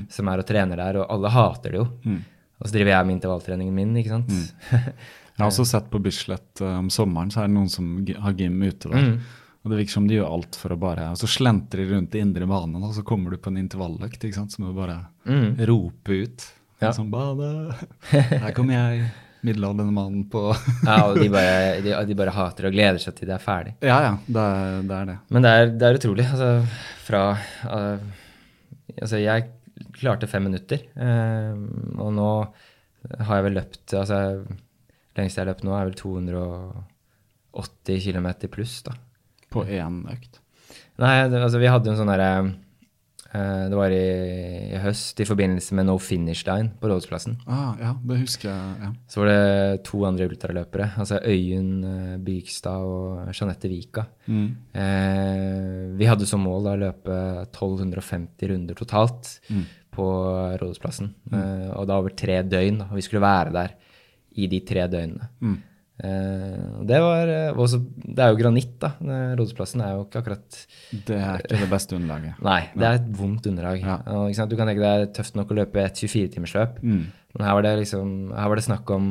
som er og trener der, og alle hater det jo. Mm. Og så driver jeg med intervalltreningen min, ikke sant. Jeg har også sett på Bislett uh, om sommeren, så er det noen som har gym ute der. Mm. Og det virker som de gjør alt for å bare Og så slentrer de rundt i indre banen, og så kommer du på en intervalløkt, ikke sant, så må du bare Mm. rope ut. Ja. Sånn bade. Her kommer jeg, middelaldrende mannen på Ja, og de bare, de, de bare hater og gleder seg til det er ferdig. Ja ja, det er det. Er det. Men det er, det er utrolig. Altså, fra uh, Altså, jeg klarte fem minutter, eh, og nå har jeg vel løpt Altså, Lengst jeg har løpt nå, er vel 280 km pluss, da. På én økt. Nei, altså, vi hadde jo en sånn derre eh, Det var i, i høst i forbindelse med No Finish Line på Rådhusplassen. Ah, ja, det husker jeg. ja. Så var det to andre ultraløpere, altså Øyunn eh, Bygstad og Jeanette Vika. Mm. Eh, vi hadde som mål da å løpe 1250 runder totalt Mm. På Rådhusplassen. Eh, og da over tre døgn. Og Vi skulle være der i de tre døgnene. Mm. Uh, det var eh, også, Det er jo granitt, da. Rådhusplassen er jo ikke akkurat Det er ikke det beste underlaget. Nei, det er et vondt underlag. Ja. Og? Du kan tenke deg det er tøft nok å løpe et 24-timersløp. Mm. Men her var det liksom, her var det snakk om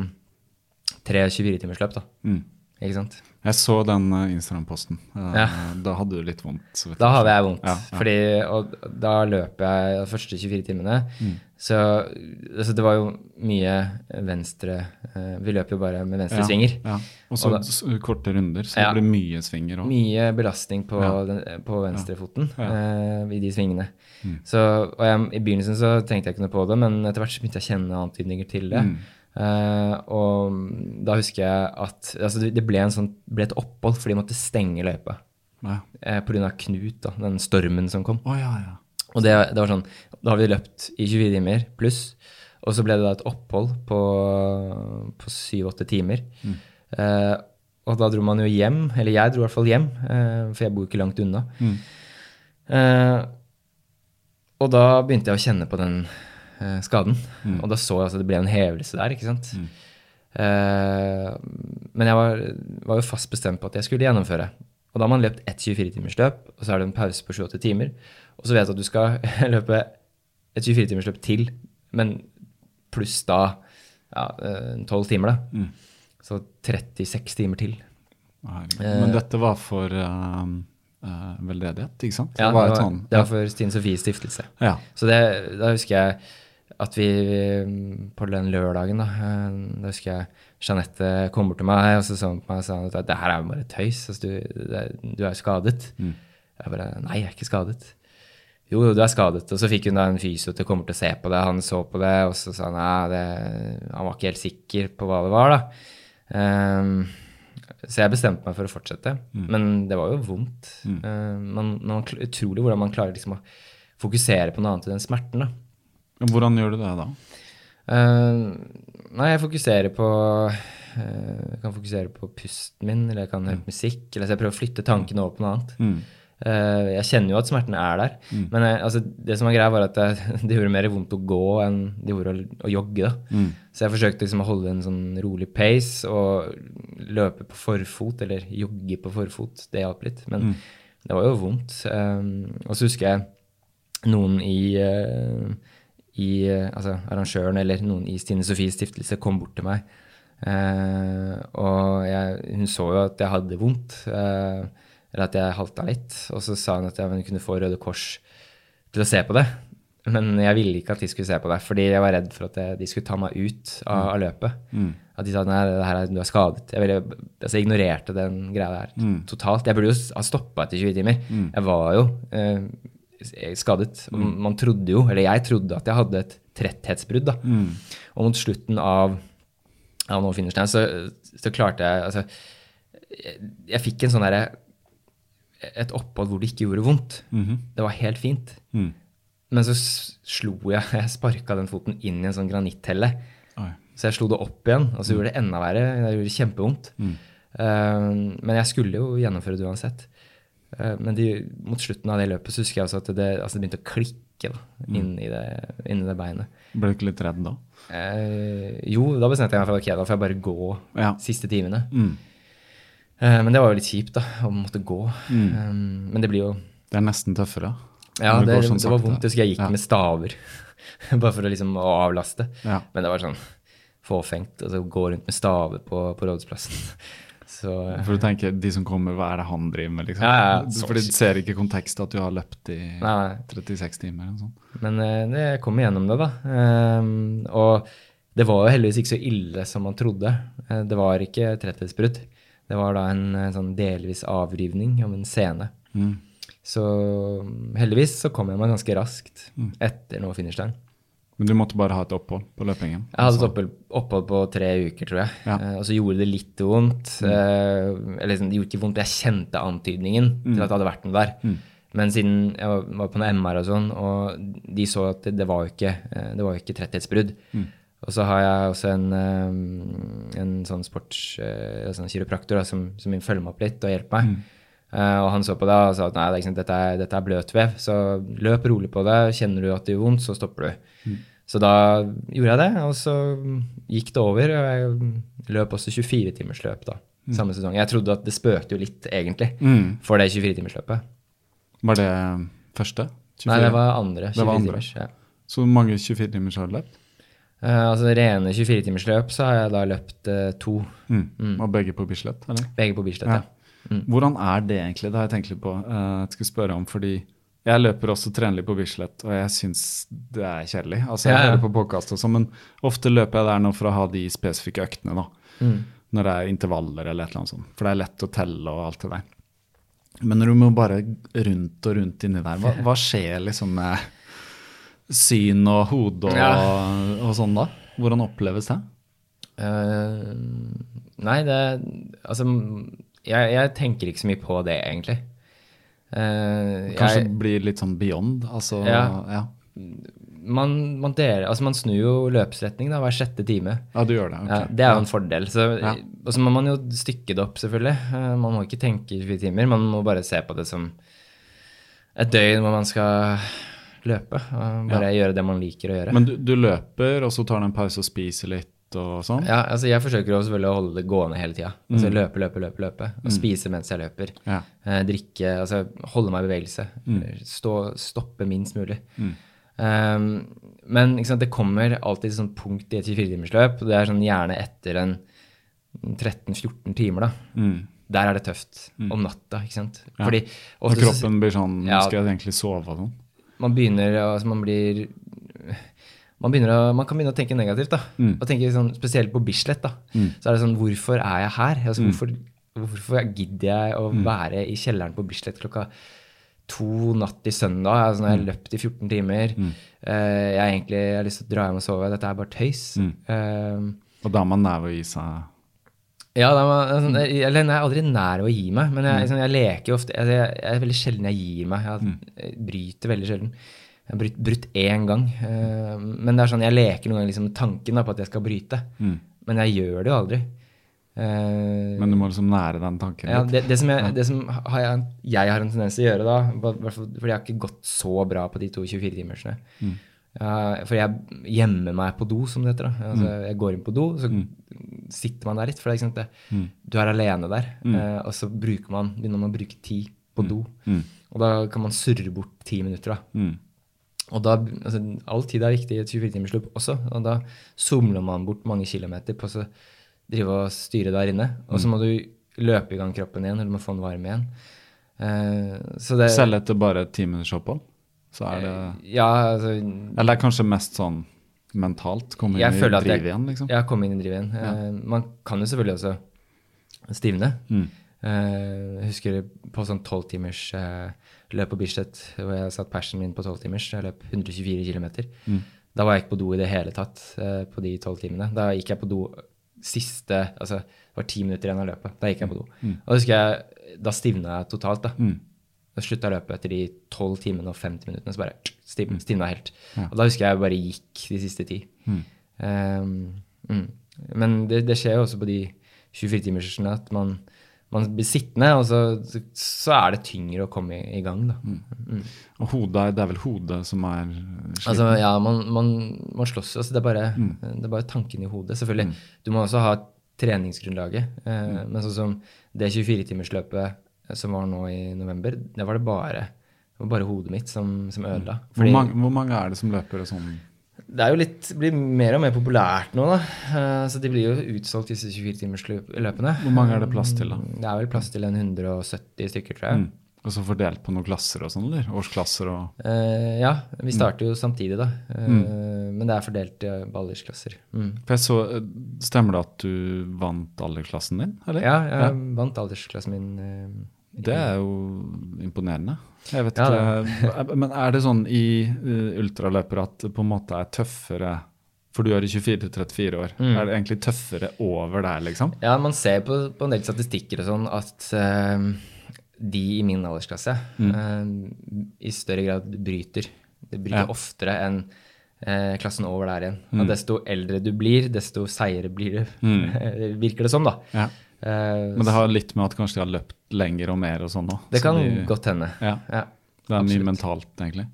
tre 24-timersløp, da. Mm. Ikke sant? Jeg så den eh, Instagram-posten. Eh, Ja. Da hadde du litt vondt. så vet Da hadde jeg vondt. Ja, ja. Fordi, og da løp jeg de første 24 timene. Mm. Så altså, det var jo mye venstre eh, Vi løp jo bare med venstre Ja, svinger. Og så korte runder, så det blir mye svinger òg. Mye belastning på, den, på venstrefoten eh, i de svingene. Mm. Så, og jeg, I begynnelsen så tenkte jeg ikke noe på det, men etter hvert så begynte jeg å kjenne antydninger til det. Mm. Eh, og da husker jeg at altså, det ble, en sånn, ble et opphold, for de måtte stenge løypa Ja. Uh, pga. Knut, da, den stormen som kom. Oh, ja, ja. Og det, det var sånn, da har vi løpt i 24 timer pluss, og så ble det da et opphold på, på 7-8 timer. Eh, og da dro man jo hjem, eller jeg dro i hvert fall hjem, uh, for jeg bor ikke langt unna. Mm. Eh, og da begynte jeg å kjenne på den eh, skaden, Mm. og da så jeg at det ble en hevelse der, ikke sant? Mm. Eh, men jeg var, var jo fast bestemt på at jeg skulle gjennomføre. Og da har man løpt ett 24-timersløp, og så er det en pause på 28 timer. Og så vet du at du skal løpe et 24-timersløp til, men pluss da ja, eh, 12 timer, da. Mm. Så 36 timer til. Herregud. Eh. Men dette var for eh, uh, veldedighet, ikke sant? Ja, det var det et var, sånn det var for Stine Sofies stiftelse. ja. Så det, da husker jeg at vi mm, på den lørdagen, da, eh, da husker jeg Jeanette kom bort til meg og så sa på meg og sa at det her er jo bare tøys. Altså, du, det, du er jo skadet. Mm. Jeg bare Nei, jeg er ikke skadet. Jo, jo, du er skadet. Og så fikk hun da en fysio til å komme til å se på det. Han så på det, og så sa han nei, det, han var ikke helt sikker på hva det var, da. Um, så jeg bestemte meg for å fortsette. Men det var jo vondt. Ehm, man, man, utrolig hvordan man klarer liksom å fokusere på noe annet enn smerten. da. Hvordan gjør du det da? Uh, nei, jeg fokuserer på uh, Jeg kan fokusere på pusten min, eller jeg kan høre musikk. Eller så jeg prøver å flytte tankene over på noe annet. Mm. Uh, jeg kjenner jo at smerten er der. Men jeg, altså, det som var greia, var at det, det gjorde mer vondt å gå enn det gjorde å, å jogge. da. Så jeg forsøkte liksom å holde en sånn rolig pace og løpe på forfot, eller jogge på forfot. Det hjalp litt. Men det var jo vondt. Og så husker jeg noen i i, eh, altså arrangøren eller noen i Stine Sofies stiftelse kom bort til meg. Eh, og jeg, hun så jo at jeg hadde vondt, eh, eller at jeg halta litt. Og så sa hun at jeg kunne få Røde Kors til å se på det. Men jeg ville ikke at de skulle se på det, fordi jeg var redd for at jeg, de skulle ta meg ut av, av løpet. At de sa nei, det her er, du er skadet. Jeg, ville, altså, jeg ignorerte den greia der totalt. Jeg burde jo ha stoppa etter 20 timer. Jeg var jo eh, skadet. Mm. man trodde jo, eller jeg trodde at jeg hadde et tretthetsbrudd. da. Og mot slutten av, av No Line så, så klarte jeg altså, jeg, jeg fikk en sånn derre et opphold hvor det ikke gjorde vondt. Det var helt fint. Mm. Men så slo jeg Jeg sparka den foten inn i en sånn granitthelle. Oi. Så jeg slo det opp igjen, og så gjorde det enda verre. Det gjorde kjempevondt. Uh, men jeg skulle jo gjennomføre det uansett. Eh, men de, mot slutten av det løpet så husker jeg også at det, altså det begynte å klikke da, inni, det, inni det beinet. Ble du ikke litt redd da? Eh, jo, da bestemte jeg meg for ok, da får jeg bare gå Ja. siste timene. Mm. Eh, men det var jo litt kjipt, da, å måtte gå. Eh, men det blir jo Det er nesten tøffere. Ja, det, sånn det var vondt. Jeg husker jeg gikk Ja. med staver. Bare for å liksom å avlaste. Ja. Men det var sånn fåfengt. Altså gå rundt med staver på, på Rådhusplassen. Så For du tenker, de som kommer, hva er det han driver med, liksom? Ja, ja, ja. For de ser ikke kontekst at du har løpt i Nei, nei. 36 timer eller sånt. Men uh, det jeg kom igjennom det, da. Um, og det var jo heldigvis ikke så ille som man trodde. Uh, det var ikke tretthetsbrudd. Det var da en, uh, sånn delvis avrivning om en scene. Mm. Så heldigvis så kom jeg meg ganske raskt etter nå Finnerstein. Men du måtte bare ha et opphold på løpingen? Jeg hadde et opphold, på tre uker, tror jeg. Ja. Uh, og så gjorde det litt vondt. Eh, eller liksom, det gjorde ikke vondt, jeg kjente antydningen til at det hadde vært noe der. Men siden jeg var, på noen MR og sånn, og de så at det, var jo ikke, eh, det var jo ikke tretthetsbrudd. Og så har jeg også en, en sånn sports... Altså en kiropraktor da, som, som følger meg opp litt og hjelper meg. Eh, og han så på det og sa at nei, det er dette, er, dette er bløtvev, så løp rolig på det. Kjenner du at det gjør vondt, så stopper du. Så da gjorde jeg det, og så gikk det over. Og jeg løp også 24-timersløp da, samme sesong. Jeg trodde at det spøkte jo litt, egentlig, Mm. for det 24-timersløpet. Var det første? 24? Nei, det var andre Det var andre. 24-timers. Ja. Så hvor mange 24 timers har du løpt? Uh, altså rene 24-timersløp så har jeg da løpt uh, to. Mm. Og begge på Bislett, eller? Begge på Bislett, Ja. ja. Mm. Hvordan er det egentlig? Det har jeg tenkt litt på. Eh, Jeg skal spørre om, fordi jeg løper også trener litt på Bislett, og jeg syns det er kjedelig. Altså, jeg Ja, ja. hører på podkast og sånn, men ofte løper jeg der nå for å ha de spesifikke øktene, da. Mm. Når det er intervaller eller et eller annet sånt. For det er lett å telle og alt det der. Men når du må bare rundt og rundt inni der, hva, hva skjer liksom med syn og hode og, Ja. og sånn da? Hvordan oppleves det? Uh, nei, det Altså, jeg, jeg tenker ikke så mye på det, egentlig. Uh, Kanskje jeg, blir litt sånn beyond? Altså, Ja. ja. man, man, deler, altså man snur jo løpsretning da, hver sjette time. Ja, du gjør det. okay. Ja, det er jo en fordel. Så, Ja. Og så må man jo stykke det opp, selvfølgelig. Eh, Man må ikke tenke 24 timer. Man må bare se på det som et døgn hvor man skal løpe. Bare gjøre det man liker å gjøre. Men du, du løper, og så tar du en pause og spiser litt og sånn? ja, altså Jeg forsøker jo selvfølgelig å holde det gående hele tida. Altså løpe, løpe, løpe. løpe, Og spise mens jeg løper. Mm. Ja. Mm. Eh, drikke, altså holde meg i bevegelse. Stå, stoppe minst mulig. Um, men sant, det kommer alltid et sånt punkt i et 24-timersløp. og Det er sånn gjerne etter en 13-14 timer, da. Mm. Der er det tøft. Om natta, ikke sant. Ja. Fordi så- kroppen blir sånn Ja. skal jeg egentlig sove og sånn. man begynner altså man blir man, å, man kan begynne å tenke negativt. da, Mm. og tenke sånn, Spesielt på Bislett. da, så er det sånn Hvorfor er jeg her? Altså, Mm. hvorfor, hvorfor gidder jeg å være i kjelleren på Bislett klokka to natt til søndag? Altså, når jeg har løpt i 14 timer. Mm. eh, jeg, egentlig, jeg har lyst til å dra hjem og sove. Dette er bare tøys. Mm. Eh, Og da har man nær å gi seg ja, altså, jeg, jeg er aldri nær å gi meg, men Mm. jeg, liksom, jeg leker ofte jeg, jeg, jeg er veldig sjelden jeg gir meg. Jeg, Mm. jeg bryter veldig sjelden. Jeg har brutt, brutt én gang. Uh, men det er sånn, jeg leker noen ganger liksom tanken da, på at jeg skal bryte. Mm. Men jeg gjør det jo aldri. Uh, Men du må liksom nære den tanken ja, litt. det, det som, jeg, det som har jeg, jeg har en tendens til å gjøre, da, fordi jeg har ikke gått så bra på de to 24-timersene ja, For jeg gjemmer meg på do, som det heter. da. Altså, Jeg går inn på do, så sitter man der litt. For det, er ikke sant, det, du er alene der. Uh, og så bruker man, begynner man å bruke tid på do. Og da kan man surre bort ti minutter. da. Mm. Og da, altså, All tid er viktig i et 24-timersløp også. Og da somler man bort mange kilometer på å drive og styre der inne. Og så må du løpe i gang kroppen igjen, eller du må få den varm igjen. Uh, så det, Selv etter bare et ti minutters opphold, så er det Ja, altså Eller det er kanskje mest sånn mentalt? Komme inn i føler at driv jeg- igjen, liksom? Ja, komme inn i drivet igjen. Eh, man kan jo selvfølgelig også stivne. Mm. Husker på sånn tolvtimers uh, løp på Bislett, hvor jeg satt persen min på tolvtimers. Jeg løp 124 km. Mm. Da var jeg ikke på do i det hele tatt eh, på de tolv timene. Da gikk jeg på do siste Altså, det var ti minutter igjen av løpet. Da gikk jeg på do. Og da husker jeg, da stivna jeg totalt. da. Mm. Da slutta løpet etter de 12 timene og 50 minuttene. Så bare Mm. stivna helt. Og da husker jeg bare gikk de siste ti. Um, mm. Men det, det skjer jo også på de 24-timersene at man, man blir sittende, og så, så er det tyngre å komme i, i gang, da. Mm. Og hodet, det er vel hodet som er sliten? Altså, ja, man, man, man slåss jo. Det, bare, det er bare tanken i hodet. Selvfølgelig. Du må også ha treningsgrunnlaget. Eh, Men sånn som det 24-timersløpet som var nå i november, det var det bare, det var bare hodet mitt som, som ødela. hvor, mange, hvor mange er det som løper og sånn? Det er jo litt, blir mer og mer populært nå, da. Eh, Så de blir jo utsolgt, disse 24-timersløpene. Hvor mange er det plass til, da? Det er vel plass til en 170 stykker, tror jeg. Mm. Og så fordelt på noen klasser og sånn, eller? Årsklasser og Eh, ja, vi starter jo samtidig, da. Eh, Men det er fordelt i aldersklasser. Mm. Så, eh, Stemmer det at du vant aldersklassen din, eller? Ja, jeg vant aldersklassen min. Eh, Det er jo imponerende. Jeg vet Ja, ikke, Men er det sånn i uh, ultraløpere at det på en måte er tøffere For du er i 24-34 år. Mm. Er det egentlig tøffere over der, liksom? Ja, man ser på, på en del statistikker og sånn at uh, de i min aldersklasse eh, i større grad bryter. Det bryter Ja. oftere enn uh, klassen over der igjen. Og desto eldre du blir, desto seigere blir du. Virker det som, da. Ja. Eh, Men det har litt med at kanskje de har løpt lenger og mer og sånn òg. det kan godt hende. Ja. Ja. Det er absolutt. mye mentalt, egentlig.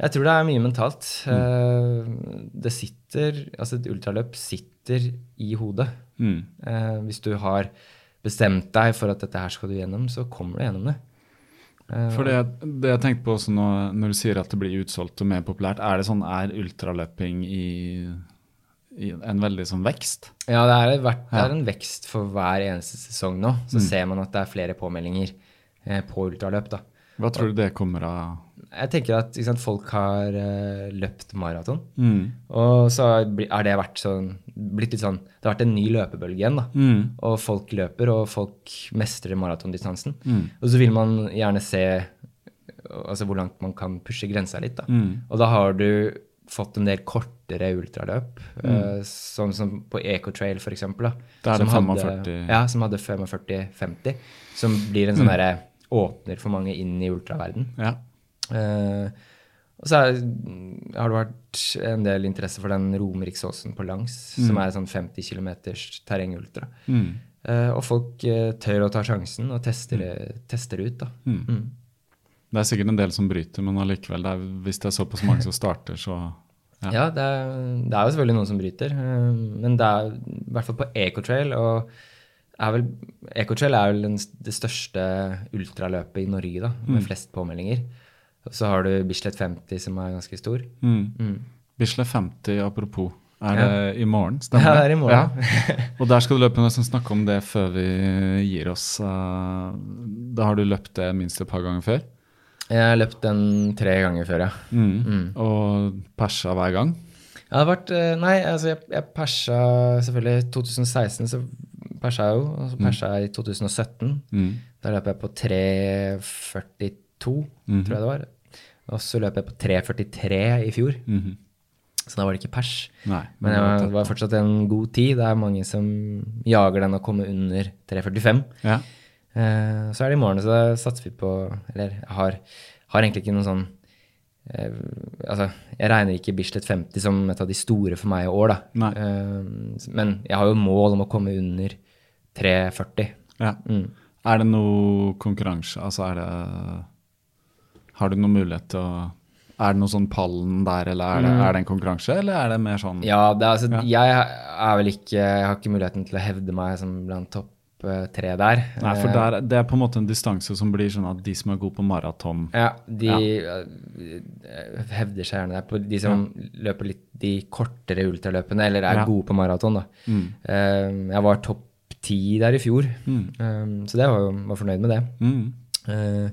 Jeg tror det er mye mentalt. Mm. det sitter Altså, et ultraløp sitter i hodet. Mm. Eh, hvis du har bestemt deg for at dette her skal du gjennom, så kommer du gjennom det. Eh, For det, det jeg tenkte på også når, når du sier at det blir utsolgt og mer populært, er det sånn, er ultraløping i en veldig sånn vekst? Ja, det er, vært, det er en vekst for hver eneste sesong nå. Så ser man at det er flere påmeldinger eh, på ultraløp. da. Hva tror du det kommer av? Jeg tenker at sant, folk har uh, løpt maraton, Mm. og så har har det vært sånn, blitt litt sånn Det har vært en ny løpebølge igjen, da. Mm. Og folk løper, og folk mestrer maratondistansen. Mm. Og så vil man gjerne se altså hvor langt man kan pushe grensa litt. Da. Mm. Og da har du fått en del kortere ultraløp, eh, sånn som på Ecotrail f.eks. Som 45. Hadde, ja, som hadde 45-50. Som blir en sånn derre Åpner for mange inn i ultraverden. Ja. Uh, og så er, har det vært en del interesse for den Romeriksåsen på langs, som er sånn 50 km terrengultra. Mm. Uh, og folk uh, tør å ta sjansen og tester det, tester ut. da. Mm. Det er sikkert en del som bryter, men allikevel, det er, hvis det er såpass mange som starter, så Ja. Ja, det er, det er jo selvfølgelig noen som bryter, eh, men det er i hvert fall på Ecotrail. og er vel, Ecotrail er vel den, det største ultraløpet i Norge, da, med flest påmeldinger. Så har du Bislett 50, som er ganske stor. mm. Mm. Bislett 50, apropos. Er det i morgen? Stemmer det? Ja, det er i morgen. Ja. Og der skal du løpe nesten snakke om det før vi gir oss. eh, Da har du løpt det minst et par ganger før. Jeg har løpt den tre ganger før, ja. Mm. Og persa hver gang. Jeg har vært eh, Nei, altså jeg, jeg persa selvfølgelig 2016, så persa jeg jo. Og så persa jeg i 2017. Mm. Da løp jeg på 3.42, Mhm. tror jeg det var. Og så løp jeg på 3.43 i fjor. Mhm. Så da var det ikke pers. Nei. Men det var det var fortsatt en god tid. Det er mange som jager den å komme under 3.45. Ja. Eh, så er det i morgen, så satser vi på Eller jeg har, har egentlig ikke noen sånn uh, Altså, jeg regner ikke Bislett 50 som et av de store for meg i år, da. Eh, men jeg har jo mål om å komme under 3.40. ja. Mm. Er det noe konkurranse? Altså er det Har du noen mulighet til å Er det noe sånn pallen der, eller er det, er det en konkurranse, eller er det mer sånn Mm. Ja, det altså, Ja. jeg er vel ikke Jeg har ikke muligheten til å hevde meg som blant topp tre der. Nei, for Eh, der, det er på en måte en distanse som blir sånn at de som er gode på maraton Ja, de ja. hevder seg gjerne der. På de som løper litt de kortere ultraløpene, eller er Ja. gode på maraton. da. Mm. Eh, jeg var topp ti der i fjor, mm. så det var var fornøyd med det. Mm. Eh,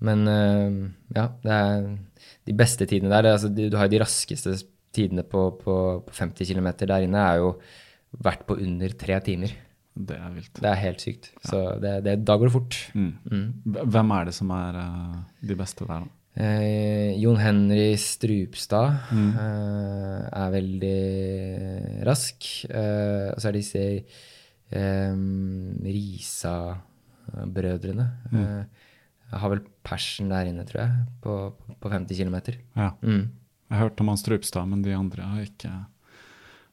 men eh, ja, det er de beste tidene der. er Altså, du, du har jo de raskeste tidene på, på, på 50 km der inne, er jo vært på under tre timer. Det er vilt. Det er helt sykt. Så det, det, da går det fort. Mm. Mm. Hvem er det som er uh, de beste der, da? Eh, Jon Henry Strupstad eh, er veldig rask. Eh, og så er det disse eh, Risa-brødrene. Eh, jeg har vel persen der inne, tror jeg, på, på 50 km. Ja. Mm. Jeg har hørt om han Strupstad, men de andre har ikke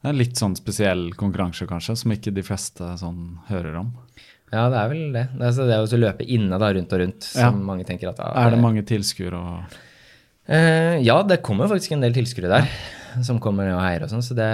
Det er en litt sånn spesiell konkurranse, kanskje, som ikke de fleste sånn hører om. Ja, det er vel det. Det er, det er jo å løpe inne da, rundt og rundt, Ja. som mange tenker at ja, Er det mange tilskuere og Eh, ja, det kommer faktisk en del tilskuere der som kommer og heier og sånn, så det,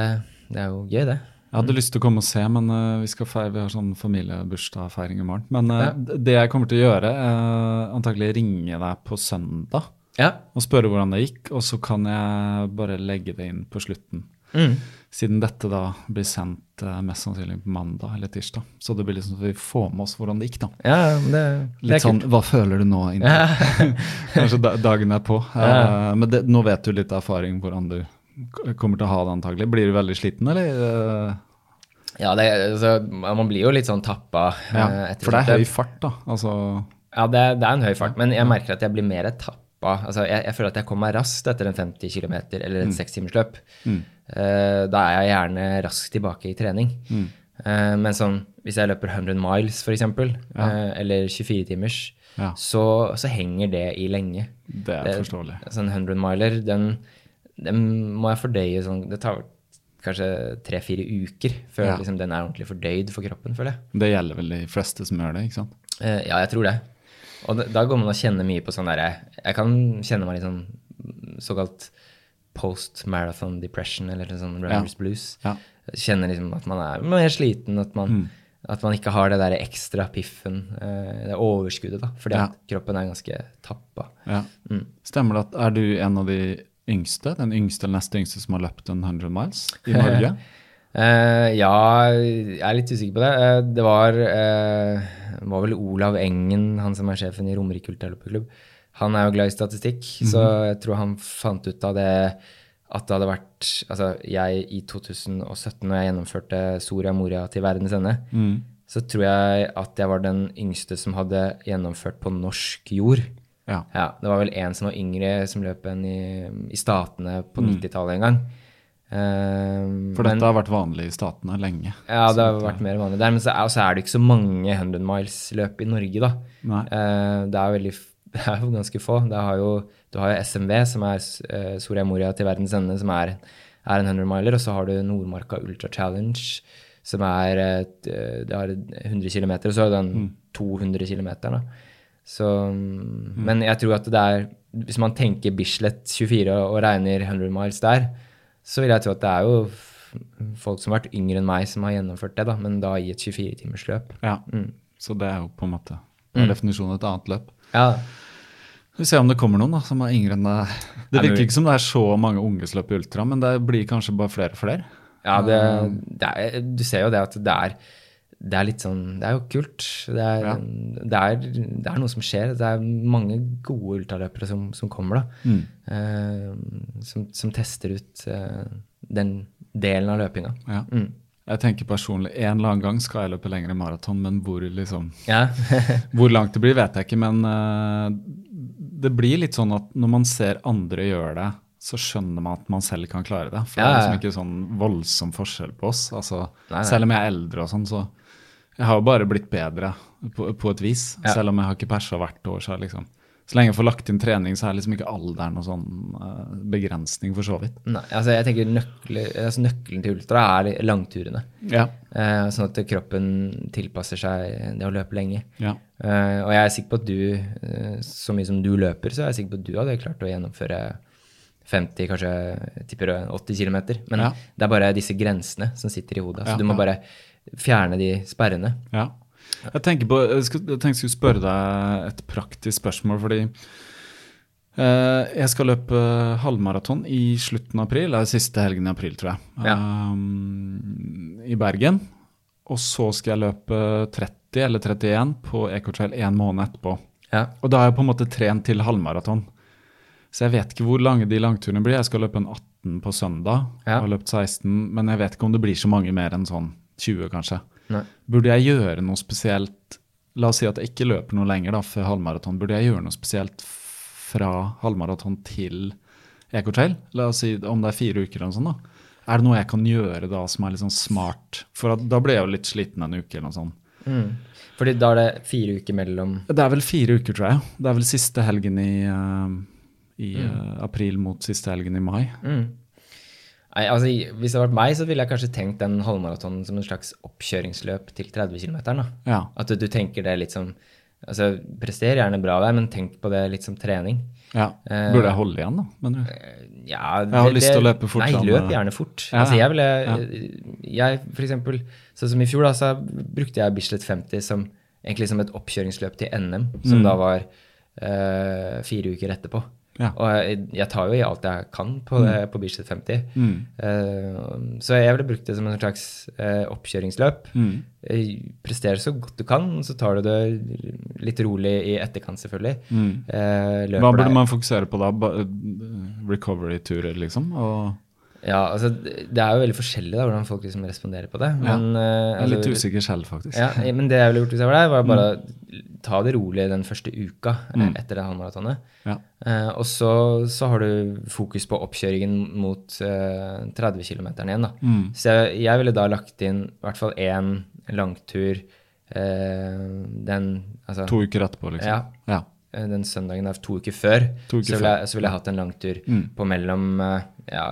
det er jo gøy, det. Jeg hadde lyst til å komme og se, men uh, vi, feire, vi har sånn familiebursdagsfeiring i morgen. Men uh, Ja. det jeg kommer til å gjøre, uh, antagelig ringe deg på søndag Ja. og spørre hvordan det gikk, og så kan jeg bare legge det inn på slutten. Mm. Siden dette da blir sendt eh, mest sannsynlig på mandag eller tirsdag. Så det blir liksom vi får med oss hvordan det gikk, da. Ja, det, det Litt er sånn. Hva føler du nå? Ja. Kanskje dagen er på. Ja. Eh, men det, nå vet du litt erfaring hvordan du kommer til å ha det antagelig. Blir du veldig sliten, eller? Eh, Ja, det, altså, man blir jo litt sånn tappa ja. For det er høy fart, da. Altså, Ja, det, det er en høy fart, men jeg merker at jeg blir mer tappa. Altså, jeg, jeg føler at jeg kommer meg raskt etter en 50 km eller Mm. et sekstimersløp. Eh, da er jeg gjerne raskt tilbake i trening. Mm. Uh, men sånn, hvis jeg løper 100 miles, f.eks., uh, eller 24 timers, Ja. så, så henger det i lenge. det er forståelig. Sånn 100 miler, den, den må jeg fordøye sånn Det tar kanskje tre-fire uker før Ja. liksom, den er ordentlig fordøyd for kroppen, føler jeg. Det gjelder vel de fleste som gjør det, ikke sant? Ja, jeg tror det. Og da, går man og kjenner mye på sånn derre Jeg kan kjenne meg litt sånn mm, såkalt post-marathon depression, eller sånn runners blues. Ja. Kjenner liksom at man er mer sliten, at man, at man ikke har det der ekstra piffen, eh, det overskuddet, da. Fordi Ja. at kroppen er ganske tappa. Ja. Mm. Stemmer det at er du en av de yngste, den yngste eller neste yngste som har løpt en 100 miles i Norge? Eh, ja, jeg er litt usikker på det. Uh, det var, uh, var vel Olav Engen, han som er sjefen i Romerike Ultraløperklubb. Han er jo glad i statistikk, så jeg tror han fant ut av det at det hadde vært Altså, jeg i 2017, når jeg gjennomførte Soria Moria til verdens ende, så tror jeg at jeg var den yngste som hadde gjennomført på norsk jord. Ja. Ja, det var vel en som var yngre, som løp en i, i Statene på 90-tallet en gang. Eh, For men- dette har vært vanlig i statene lenge. ja, det har vært mer vanlig der. Men så er, så er det ikke så mange 100 miles-løp i Norge, da. Eh, det er veldig det er jo ganske få. Det har jo, du har jo SMV, som er uh, Soria Moria til verdens ende, som er, er en 100 miler. Og så har du Nordmarka Ultra Challenge, som er et, eh, det har 100 km. Og så har du den 200 km. Så, mm. Men jeg tror at det er Hvis man tenker Bislett 24 og, og regner 100 miles der, så vil jeg tro at det er jo folk som har vært yngre enn meg, som har gjennomført det, da, men da i et 24-timersløp. Ja. Så det er jo på en måte mm. definisjon et annet løp. Ja, Vi får se om det kommer noen da, som er yngre enn deg. Det Er virker ikke som det er så mange unge som løper ultra, men det blir kanskje bare flere og flere. Ja, det, det er, du ser jo det at det er, det er litt sånn Det er jo kult. Det er, Ja. det er, det er noe som skjer. Det er mange gode ultraløpere som, som kommer, da. Mm. Eh, som, som tester ut eh, den delen av løpinga. Ja. Mm. Jeg tenker personlig, En eller annen gang skal jeg løpe lengre maraton, men hvor, liksom, Ja. hvor langt det blir, vet jeg ikke. Men uh, det blir litt sånn at når man ser andre gjøre det, så skjønner man at man selv kan klare det. For det Ja, er liksom ikke sånn voldsom forskjell på oss. Altså, Nei, nei. Selv om jeg er eldre og sånn, så Jeg har jo bare blitt bedre på, på et vis. Selv om jeg har ikke persa hvert år. Så, liksom, så lenge jeg får lagt inn trening, så er liksom ikke alderen noen sånn eh, begrensning, for så vidt. Nei, altså jeg tenker nøkler, altså Nøkkelen til ultra er langturene. Ja. Eh, sånn at kroppen tilpasser seg det å løpe lenge. ja. Eh, og jeg er sikker på at du, eh, så mye som du løper, så er jeg sikker på at du hadde klart å gjennomføre 50, kanskje tipper 80 km. Men Ja. det er bare disse grensene som sitter i hodet. Så Ja, du må bare fjerne de sperrene. Ja. Jeg tenker på, jeg, tenkte jeg skulle spørre deg et praktisk spørsmål, fordi eh, jeg skal løpe halvmaraton i slutten av april, er siste helgen i april, tror jeg, Ja. um, i Bergen. Og så skal jeg løpe 30 eller 31 på Ecotrail en måned etterpå. Ja. Og da har jeg på en måte trent til halvmaraton. Så jeg vet ikke hvor lange de langturene blir. Jeg skal løpe en 18 på søndag. Ja. Jeg har løpt 16, men jeg vet ikke om det blir så mange mer enn sånn 20, kanskje. Nei. Burde jeg gjøre noe spesielt La oss si at jeg ikke løper noe lenger da, før halvmaraton. Burde jeg gjøre noe spesielt fra halvmaraton til Ecotrail? La oss si om det er fire uker eller noe sånt. da. Er det noe jeg kan gjøre da som er litt sånn smart? For da blir jeg jo litt sliten en uke eller noe sånt. Mm. Fordi da er det fire uker mellom Det er vel fire uker, tror jeg. Det er vel siste helgen i, uh, i eh, april mot siste helgen i mai. mm. Nei, altså, Hvis det hadde vært meg, så ville jeg kanskje tenkt den halvmaratonen som en slags oppkjøringsløp til 30 km. Ja. At du, du tenker det litt som altså, Prester gjerne bra der, men tenk på det litt som trening. ja. Eh, Burde jeg holde igjen, da? mener du? Ja, Jeg har lyst til å løpe fort Nei, løp eh, gjerne fort. Ja, altså, jeg ville Jeg, for eksempel, sånn som i fjor, da, så brukte jeg Bislett 50 som egentlig som et oppkjøringsløp til NM, som Mm. da var eh, fire uker etterpå. Ja. Og jeg, jeg tar jo i alt jeg kan på, det, på Bislett 50. Mm. Uh, så jeg ville brukt det som en slags uh, oppkjøringsløp. Mm. Eh, Prestere så godt du kan, så tar du det litt rolig i etterkant, selvfølgelig. Mm. Eh, Hva burde man fokusere på da? Recovery-turer, liksom? Og Ja, altså, det er jo veldig forskjellig da, hvordan folk liksom responderer på det. Men, ja. jeg er litt altså, usikker selv, faktisk. Ja, men det jeg ville gjort hvis jeg var deg, var bare ta det rolig den første uka eh, Mm. etter det halvmaratonet. Ja. Eh, og så, så har du fokus på oppkjøringen mot eh, 30 km igjen. Da. Mm. Så jeg, jeg ville da lagt inn i hvert fall én langtur eh, den altså, To uker etterpå, liksom. Ja. ja. Eh, den søndagen der to uker før, To uker så, ville jeg, så ville jeg hatt en langtur Mm. på mellom eh, ja,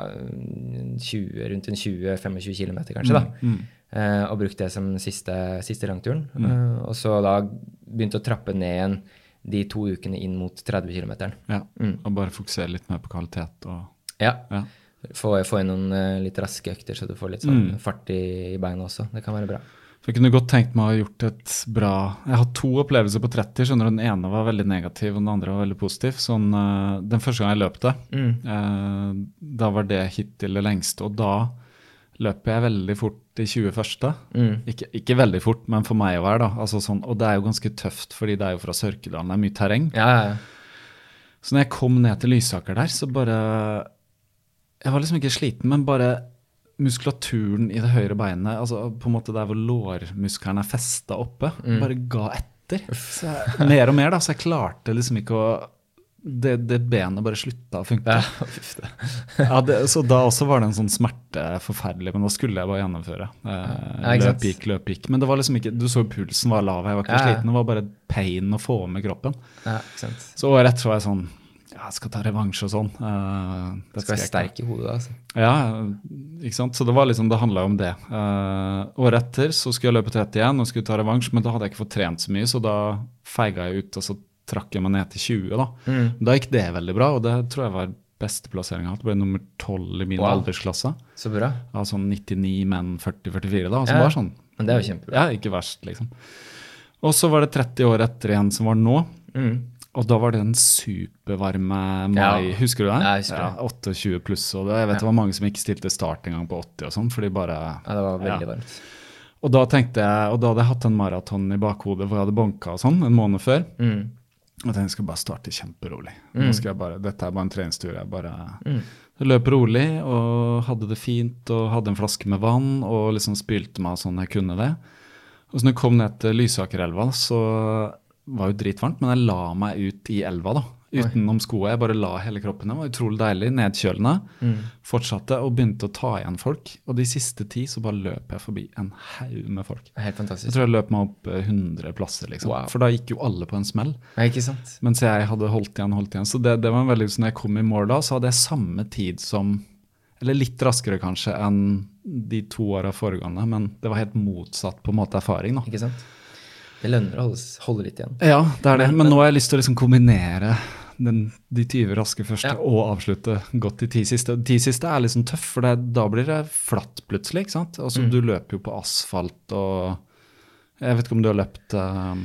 20, rundt 20-25 km, kanskje. da. Mm. Eh, og brukt det som siste, siste langturen. Eh, og så da begynte å trappe ned igjen de to ukene inn mot 30 km. ja. Mm. Og bare fokusere litt mer på kvalitet og Ja. Ja. Få, få inn noen litt raske økter, så du får litt sånn Mm. fart i, i beina også. Det kan være bra. For jeg kunne godt tenkt meg å ha gjort et bra Jeg har to opplevelser på 30. skjønner du, Den ene var veldig negativ, og den andre var veldig positiv. Sånn, uh, den første gang jeg løp det, Mm. uh, da var det hittil det lengste. Og da løper jeg veldig fort i 21. Mm. Ikke, ikke veldig fort, men for meg å være, da. Altså sånn, og det er jo ganske tøft, fordi det er jo fra Sørkedalen, det er mye terreng. Ja, ja, ja. Så når jeg kom ned til Lysaker der, så bare Jeg var liksom ikke sliten, men bare muskulaturen i det høyre beinet, altså på en måte der hvor lårmuskelen er festa oppe, Mm. bare ga etter. Så jeg, mer og mer, da. Så jeg klarte liksom ikke å det, det benet bare slutta å funke. Ja. Ja, det, så da også var det en sånn smerte forferdelig, men da skulle jeg bare gjennomføre. Eh, løp gikk, løp gikk. Men det var liksom ikke, du så pulsen var lav, jeg var ikke Ja, sliten. Det var bare pain å få med kroppen. ja, ikke sant. Så året etter var jeg sånn jeg skal ta revansj og sånn. Uh, skal være sterk i hodet, altså. Ja, ikke sant. Så det var liksom, det handla om det. Uh, året etter så skulle jeg løpe 30 igjen og skulle ta revansj, men da hadde jeg ikke fått trent så mye, så da feiga jeg ut, og så trakk jeg meg ned til 20, da. Mm. Da gikk det veldig bra, og det tror jeg var beste plasseringa. Det ble nummer 12 i min Wow. aldersklasse. Så bra. Av sånn 99 menn 40-44, da. Som Ja. var sånn Men det er jo kjempebra. Ja, ikke verst, liksom. Og så var det 30 år etter igjen som var nå. Mm. Og da var det den supervarme mai, Ja. husker du det? Ja, jeg husker ja, det. 28 pluss, og det, jeg vet det var mange som ikke stilte start engang på 80 og sånn, fordi bare Ja, det var veldig Ja. varmt. Og da tenkte jeg, og da hadde jeg hatt en maraton i bakhodet hvor jeg hadde bonka og sånn, en måned før. Mm. Og tenkte jeg skal bare starte kjemperolig. Mm. Nå skal jeg bare, dette er bare en treningstur. Jeg bare mm. løp rolig og hadde det fint og hadde en flaske med vann og liksom spylte meg sånn jeg kunne det. Og så når jeg kom ned til Lysakerelva, så var jo dritvarmt, men jeg la meg ut i elva da, utenom skoa. Jeg bare la hele kroppen. Det var utrolig deilig, nedkjølende. Mm. Fortsatte og begynte å ta igjen folk. Og de siste ti så bare løp jeg forbi en haug med folk. Helt Jeg fantastisk. tror jeg løp meg opp eh, 100 plasser, liksom. Wow. For da gikk jo alle på en smell. Nei, ikke sant? Mens jeg hadde holdt igjen, holdt igjen. Så det, det var veldig, sånn, når jeg kom i mål da, så hadde jeg samme tid som Eller litt raskere kanskje enn de to åra foregående, men det var helt motsatt på en måte erfaring, da. Ikke sant? Det lønner å holde, litt igjen. Ja, det er det. Men- Men nå har jeg lyst til å liksom kombinere den, de 20 raske første Ja. og avslutte godt de ti siste. De siste er liksom tøff, for det, da blir det flatt plutselig. ikke sant? Altså, Mm. Du løper jo på asfalt og Jeg vet ikke om du har løpt eh,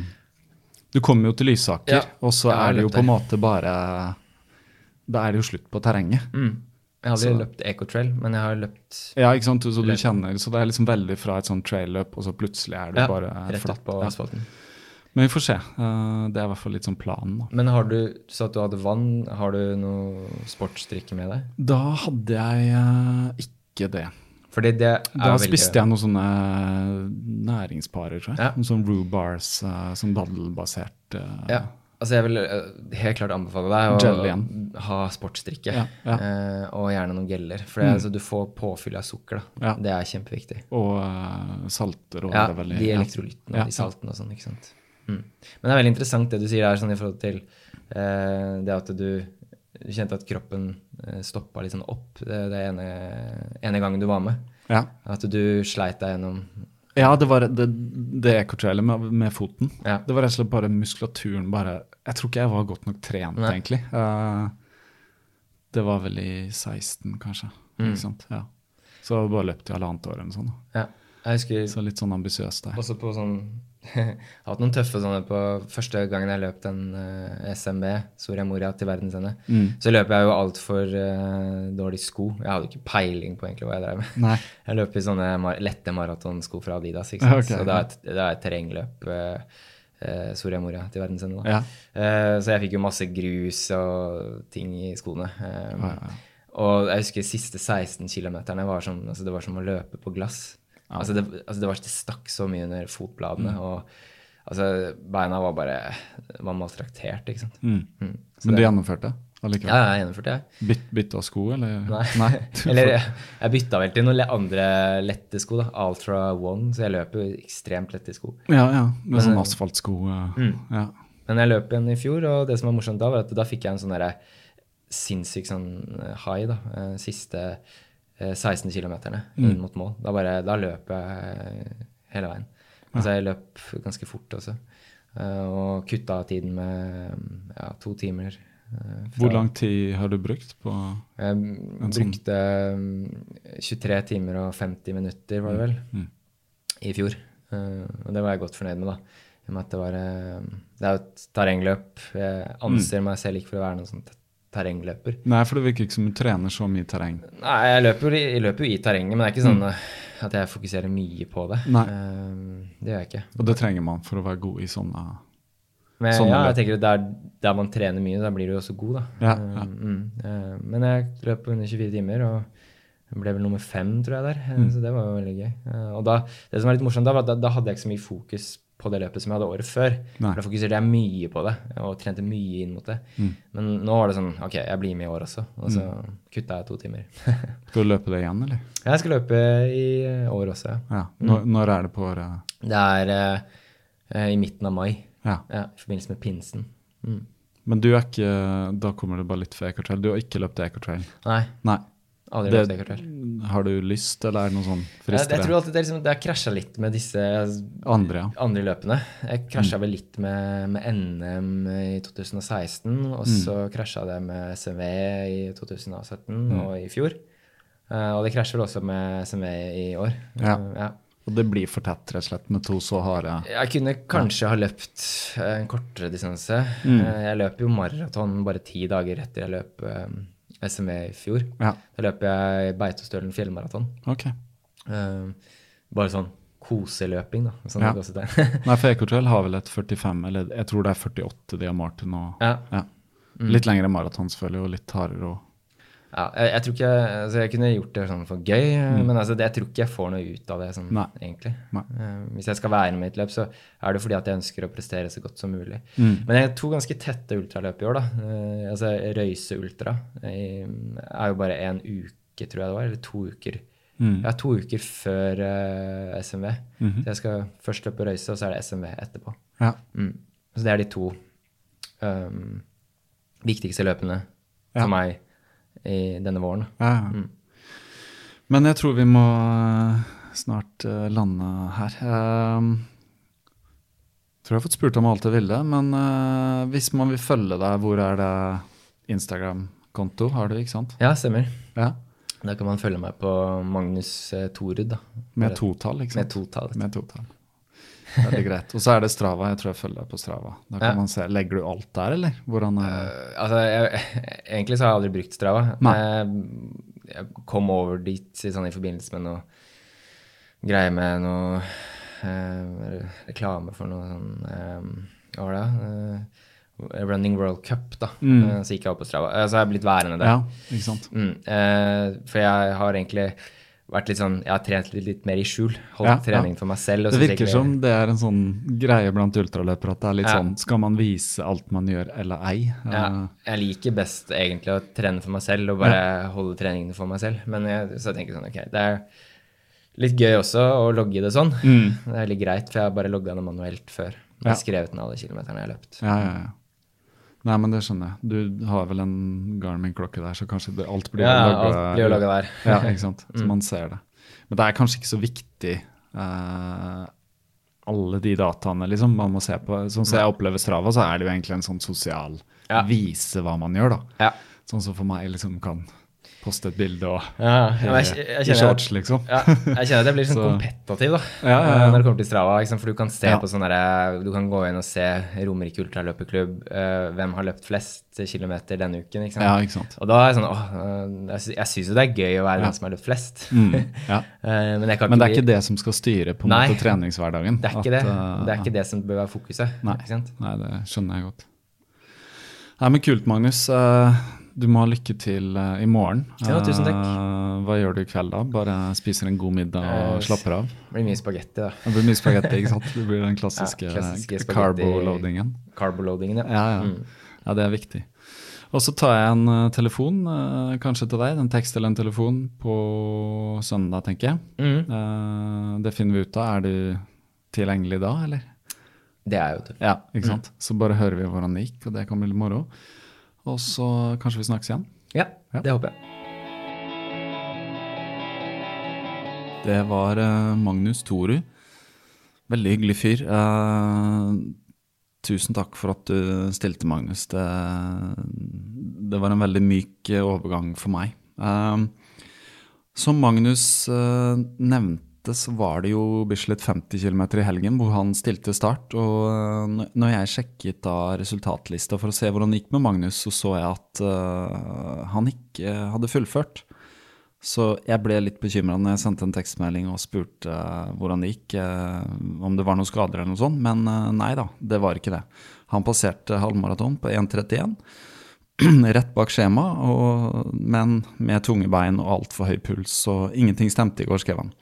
Du kommer jo til Lysaker, Ja, og så er det jo på en måte bare Da er det jo slutt på terrenget. Mm. Jeg har aldri Så- løpt ecotrail, men jeg har løpt Ja, ikke sant? Så du Løp. kjenner, så det er liksom veldig fra et sånt trail-løp, og så plutselig er du ja, bare rett flatt. ut på Ja. asfalten. Men vi får se. Eh, det er i hvert fall litt sånn planen. da. Men har du, så at du hadde vann, har du noe sportsdrikke med deg? Da hadde jeg eh, ikke det. Fordi det er Da jo veldig- spiste jeg noen sånne næringsparer, tror jeg. Ja. Noen sånne rhubards, uh, sånn dadelbasert eh, Ja. Altså jeg vil eh, helt klart anbefale deg å Gel ha sportsdrikke. Ja, ja. Eh, og gjerne noen geller. For det, Mm. altså, du får påfyll av sukker. Ja. Det er kjempeviktig. Og uh, salter og Ja, det veldig de elektrolyttene og de saltene og sånn. ikke sant? Mm. Men det er veldig interessant det du sier der sånn i forhold til eh, det at du, kjente at kroppen uh, stoppa litt sånn opp det, det ene, ene gangen du var med. Ja. At du sleit deg gjennom Ja, det var det, det ekkotrailet med, med foten. Ja. Det var rett og slett bare muskulaturen bare Jeg tror ikke jeg var godt nok trent, Nei. egentlig. Uh, det var vel i 16, kanskje. Mm. Ikke sant? Ja. Så bare løpt i halvannet år eller noe sånt. Ja. Husker Så litt sånn ambisiøs der. også på sånn Jeg har hatt noen tøffe sånne på første gangen jeg løp den uh, SMB, Soria Moria, til verdensende. Mm. Så løp jeg jo altfor uh, dårlig sko. Jeg hadde ikke peiling på egentlig hva jeg drev med. Nei. Jeg løp i sånne mar lette maratonsko fra Adidas. ikke sant? Okay, så det er et, det er et terrengløp. eh, eh, Soria Moria til verdens ende. Ja. Eh, så jeg fikk jo masse grus og ting i skoene. Eh, Ja. Og jeg husker siste 16 km var som, altså det var som å løpe på glass. Altså det, altså det, var, det stakk så mye under fotbladene. Mm. Og altså beina var bare var maltraktert, ikke sant. Mm. Mm. Så Men du det- gjennomførte allikevel? Ja, jeg gjennomførte det. Bytt, bytte av sko, eller? Nei. Nei. Eller jeg, bytta vel til noen andre lette sko, da. Ultra One, så jeg løper jo ekstremt lette sko. Ja, ja. Med sånn Men- asfaltsko. eh, Mm. Ja. Men jeg løp igjen i fjor, og det som var morsomt da, var at da fikk jeg en sånn derre sinnssyk sånn eh, high, da. eh, Siste eh, 16 kilometerne inn Mm. mot mål. Da bare Da løp jeg hele veien. Altså jeg løp ganske fort også. eh, Og kutta tiden med ja, to timer. Eh, Hvor lang tid har du brukt på Jeg sånn- brukte mm, 23 timer og 50 minutter, var det vel, Mm. i fjor. Eh, og det var jeg godt fornøyd med, da. I og med at det var eh, Det er jo et terrengløp. Jeg anser meg selv ikke for å være noen sånn terrengløper. Nei, for det virker ikke som du trener så mye terreng. Nei, jeg løper, jeg løper jo i terrenget, men det er ikke sånn mm. at jeg fokuserer mye på det. Nei. Det gjør jeg ikke. Og det trenger man for å være god i sånne Men sånn, ja, jeg tenker at der, der man trener mye, da blir du også god, da. Ja, Eh, ja. Mm, eh, men jeg løp på under 24 timer, og ble vel nummer fem, tror jeg, der. Eh, Mm. Så det var jo veldig gøy. Og da, det som var litt morsomt da, var at da, da hadde jeg ikke så mye fokus på det løpet som jeg hadde året før. Nei. Da fokuserte jeg mye på det, og trente mye inn mot det. Mm. Men nå var det sånn OK, jeg blir med i år også. Og så kutta jeg to timer. Skal du løpe det igjen, eller? jeg skal løpe i år også, ja. Ja. Når, når er det på året? Det er eh, i midten av mai. Ja. Ja, I forbindelse med pinsen. Mm. Men du er ikke Da kommer det bare litt for Ecotrail. Du har ikke løpt Ecotrail? Nei, Nei. aldri Det, løpt Ecotrail. har du lyst, eller er det noe sånn Jeg, jeg tror alltid det, liksom, det har krasja litt med disse Andre, ja. andre løpene. Jeg krasja Mm. vel litt med, med NM i 2016, og Mm. så krasja det med SMV i 2017 Mm. og i fjor. Uh, og det krasjer vel også med SMV i år. Ja. Uh, ja. Og det blir for tett, rett og slett, med to så harde Jeg kunne kanskje ha løpt eh, en kortere distanse. Mm. Eh, Jeg løper jo maraton bare ti dager etter jeg løp eh, SME i fjor. Ja, Da løper jeg Beitostølen fjellmaraton. Okay. Bare sånn koseløping, da. Sånn Ja. Nei, for Ecotrail har vel et 45, eller jeg tror det er 48 de til nå. ja. Ja. Litt lengre maraton, selvfølgelig, og litt hardere. Og... Ja, jeg, jeg tror ikke altså Jeg kunne gjort det sånn for gøy, men altså, det, jeg tror ikke jeg får noe ut av det sånn, Mm. Nei. egentlig. Nei. Eh, hvis jeg skal være med i et løp, så er det fordi at jeg ønsker å prestere så godt som mulig. Mm. Men jeg tok ganske tette ultraløp i år, da. Eh, altså Røyse Ultra jeg, er jo bare en uke, tror jeg det var, eller to uker. Mm. Ja, to uker før uh, SMV. Mhm. Så jeg skal først løpe Røyse, og så er det SMV etterpå. Ja. Mm. Så det er de to um, viktigste løpene Ja. for meg i denne våren. Ja, ja. Mm. Men jeg tror vi må eh, snart eh, lande her. Jeg tror jeg har fått spurt om alt jeg ville, men eh, hvis man vil følge deg, hvor er det Instagram-konto har du, ikke sant? Ja, stemmer. Ja, Da kan man følge meg på Magnus Torud, da. Med totall, ikke sant? Med totall. Med totall. Veldig greit. Og så er det Strava. Jeg tror jeg følger deg på Strava. Da kan Ja. man se. Legger du alt der, eller? Hvordan er? Eh, altså, jeg, egentlig så har jeg aldri brukt Strava. Nei. Jeg, jeg kom over dit sånn, i forbindelse med noe greier med noe uh, reklame for noe sånn eh, Hva var det? Eh, Running World Cup, da. Mm. Eh, så gikk jeg opp på Strava. Eh, så har jeg blitt værende der. Ja, ikke sant? Mm, eh, for jeg har egentlig vært litt sånn Jeg har trent litt, litt mer i skjul. Holdt Ja, trening ja. for meg selv. Det virker som det er en sånn greie blant ultraløpere at det er litt Ja. sånn Skal man vise alt man gjør, eller ei? ja, Eh, Jeg liker best egentlig å trene for meg selv og bare holde treningene for meg selv. Men jeg, så jeg tenker sånn, ok, det er litt gøy også å logge det sånn. Mm. Det er litt greit, for jeg har bare logga det manuelt før. Jeg har skrevet ned alle kilometerne jeg har løpt. Ja, ja, ja. Nei, men det skjønner jeg. Du har vel en Garmin-klokke der, så kanskje det, alt blir Ja, logga der. Ja, ikke sant. Så Mm. man ser det. Men det er kanskje ikke så viktig uh, alle de dataene liksom man må se på. Sånn som jeg opplever Strava, så er det jo egentlig en sånn sosial Ja. Vise hva man gjør, da. Ja. Sånn som for meg liksom kan poste et bilde og Ja, jeg, jeg, jeg, jeg, i shorts, liksom. ja, jeg kjenner at jeg blir sånn Så- kompetativ, da. Ja, eh, Når det kommer til Strava. Liksom. For du kan se på sånn derre Du kan gå inn og se Romerike ultraløperklubb, uh, hvem har løpt flest kilometer denne uken, ikke sant. Ja, ikke sant. Og da er jeg sånn åh, øh, jeg, jeg syns jo det er gøy å være den som har løpt flest. Mm, ja. Eh, men, Men det er bli- ikke det som skal styre på en Nei. måte treningshverdagen. Det er ikke at, det. eh, Det er ikke det som bør være fokuset. Nei. Nei, det skjønner jeg godt. Nei, men Kult, Magnus. Eh, Du må ha lykke til eh, i morgen. Ja, tusen takk. Eh, Hva gjør du i kveld, da? Bare spiser en god middag og Eh, slapper av? Det blir mye spagetti, da. Det blir mye spagetti, ikke sant? Det blir den klassiske, Ja, klassiske carbo-loadingen. Carboloadingen, ja. Ja, ja. Mm. ja, det er viktig. Og så tar jeg en telefon, kanskje til deg, en tekst eller en telefon, på søndag, tenker jeg. Mm. Det finner vi ut av. Er du tilgjengelig da, eller? Det er jo det. Ja, ikke sant? Så bare hører vi hvordan det gikk, og det kan bli litt moro. Og så kanskje vi snakkes igjen. Ja, Ja. det håper jeg. Det var eh, Magnus Toru. Veldig hyggelig fyr. Eh, tusen takk for at du stilte, Magnus. Det, det var en veldig myk eh, overgang for meg. Eh, som Magnus eh, nevnte, så var det jo Bislett 50 km i helgen hvor han stilte start. Og eh, når jeg sjekket da resultatlista for å se hvordan det gikk med Magnus, så så jeg at uh, han ikke hadde fullført. Så jeg ble litt bekymra når jeg sendte en tekstmelding og spurte eh, hvordan det gikk, uh, om det var noen skader eller noe sånt, men eh, nei da, det var ikke det. Han passerte halvmaraton på 1,31, rett bak skjema, og, men med tunge bein og altfor høy puls, så ingenting stemte i går, skrev han.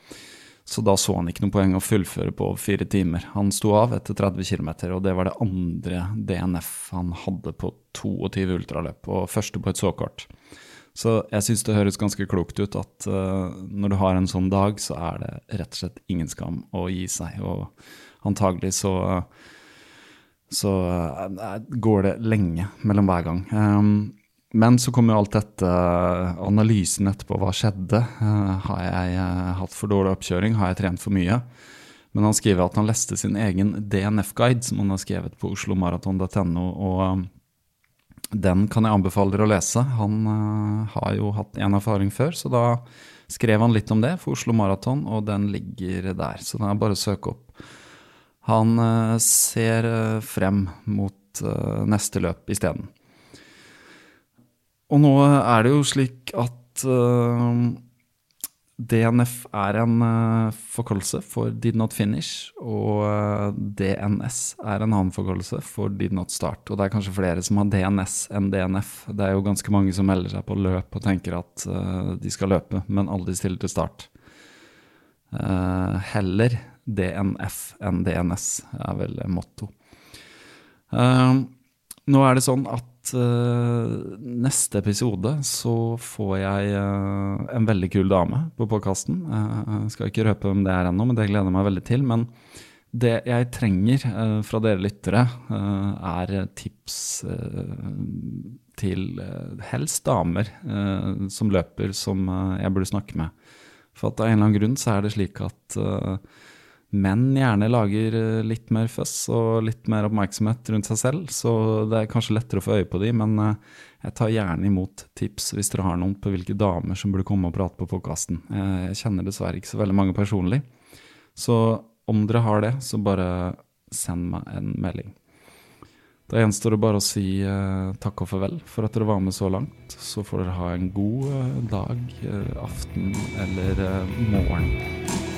Så da så han ikke noe poeng å fullføre på fire timer. Han sto av etter 30 km, og det var det andre DNF han hadde på 22 ultraløp, og første på et så kort. Så jeg syns det høres ganske klokt ut at uh, når du har en sånn dag, så er det rett og slett ingen skam å gi seg. Og antagelig så, så uh, går det lenge mellom hver gang. Um, men så kom jo alt dette, analysen etterpå, hva skjedde? Eh, har jeg eh, hatt for dårlig oppkjøring? Har jeg trent for mye? Men han skriver at han leste sin egen DNF-guide, som han har skrevet på oslomaraton.no. og um, den kan jeg anbefale dere å lese. Han eh, har jo hatt en erfaring før, så da skrev han litt om det for Oslo Maraton, og den ligger der. Så den er bare å søke opp. Han ser frem mot neste løp isteden. Og nå er det jo slik at DNF er en uh, forkortelse for Did Not Finish, og uh, DNS er en annen forkortelse for Did Not Start. Og det er kanskje flere som har DNS enn DNF. Det er jo ganske mange som melder seg på løp og tenker at uh, de skal løpe, men aldri stiller til start. heller DNF enn DNS er vel motto. nå er det sånn at uh, neste episode så får jeg uh, en veldig kul dame på podkasten. Uh, jeg skal ikke røpe hvem det er ennå, men det gleder jeg meg veldig til. Men det jeg trenger fra dere lyttere, er tips til helst damer som løper, som jeg burde snakke med. For at av en eller annen grunn så er det slik at menn gjerne lager eh, litt mer føss og litt mer oppmerksomhet rundt seg selv, så det er kanskje lettere å få øye på de, men eh, jeg tar gjerne imot tips hvis dere har noen på hvilke damer som burde komme og prate på podkasten. Eh, jeg kjenner dessverre ikke så veldig mange personlig, så om dere har det, så bare send meg en melding. Da gjenstår det bare å si takk og farvel for at dere var med så langt. Så får dere ha en god dag, aften eller morgen.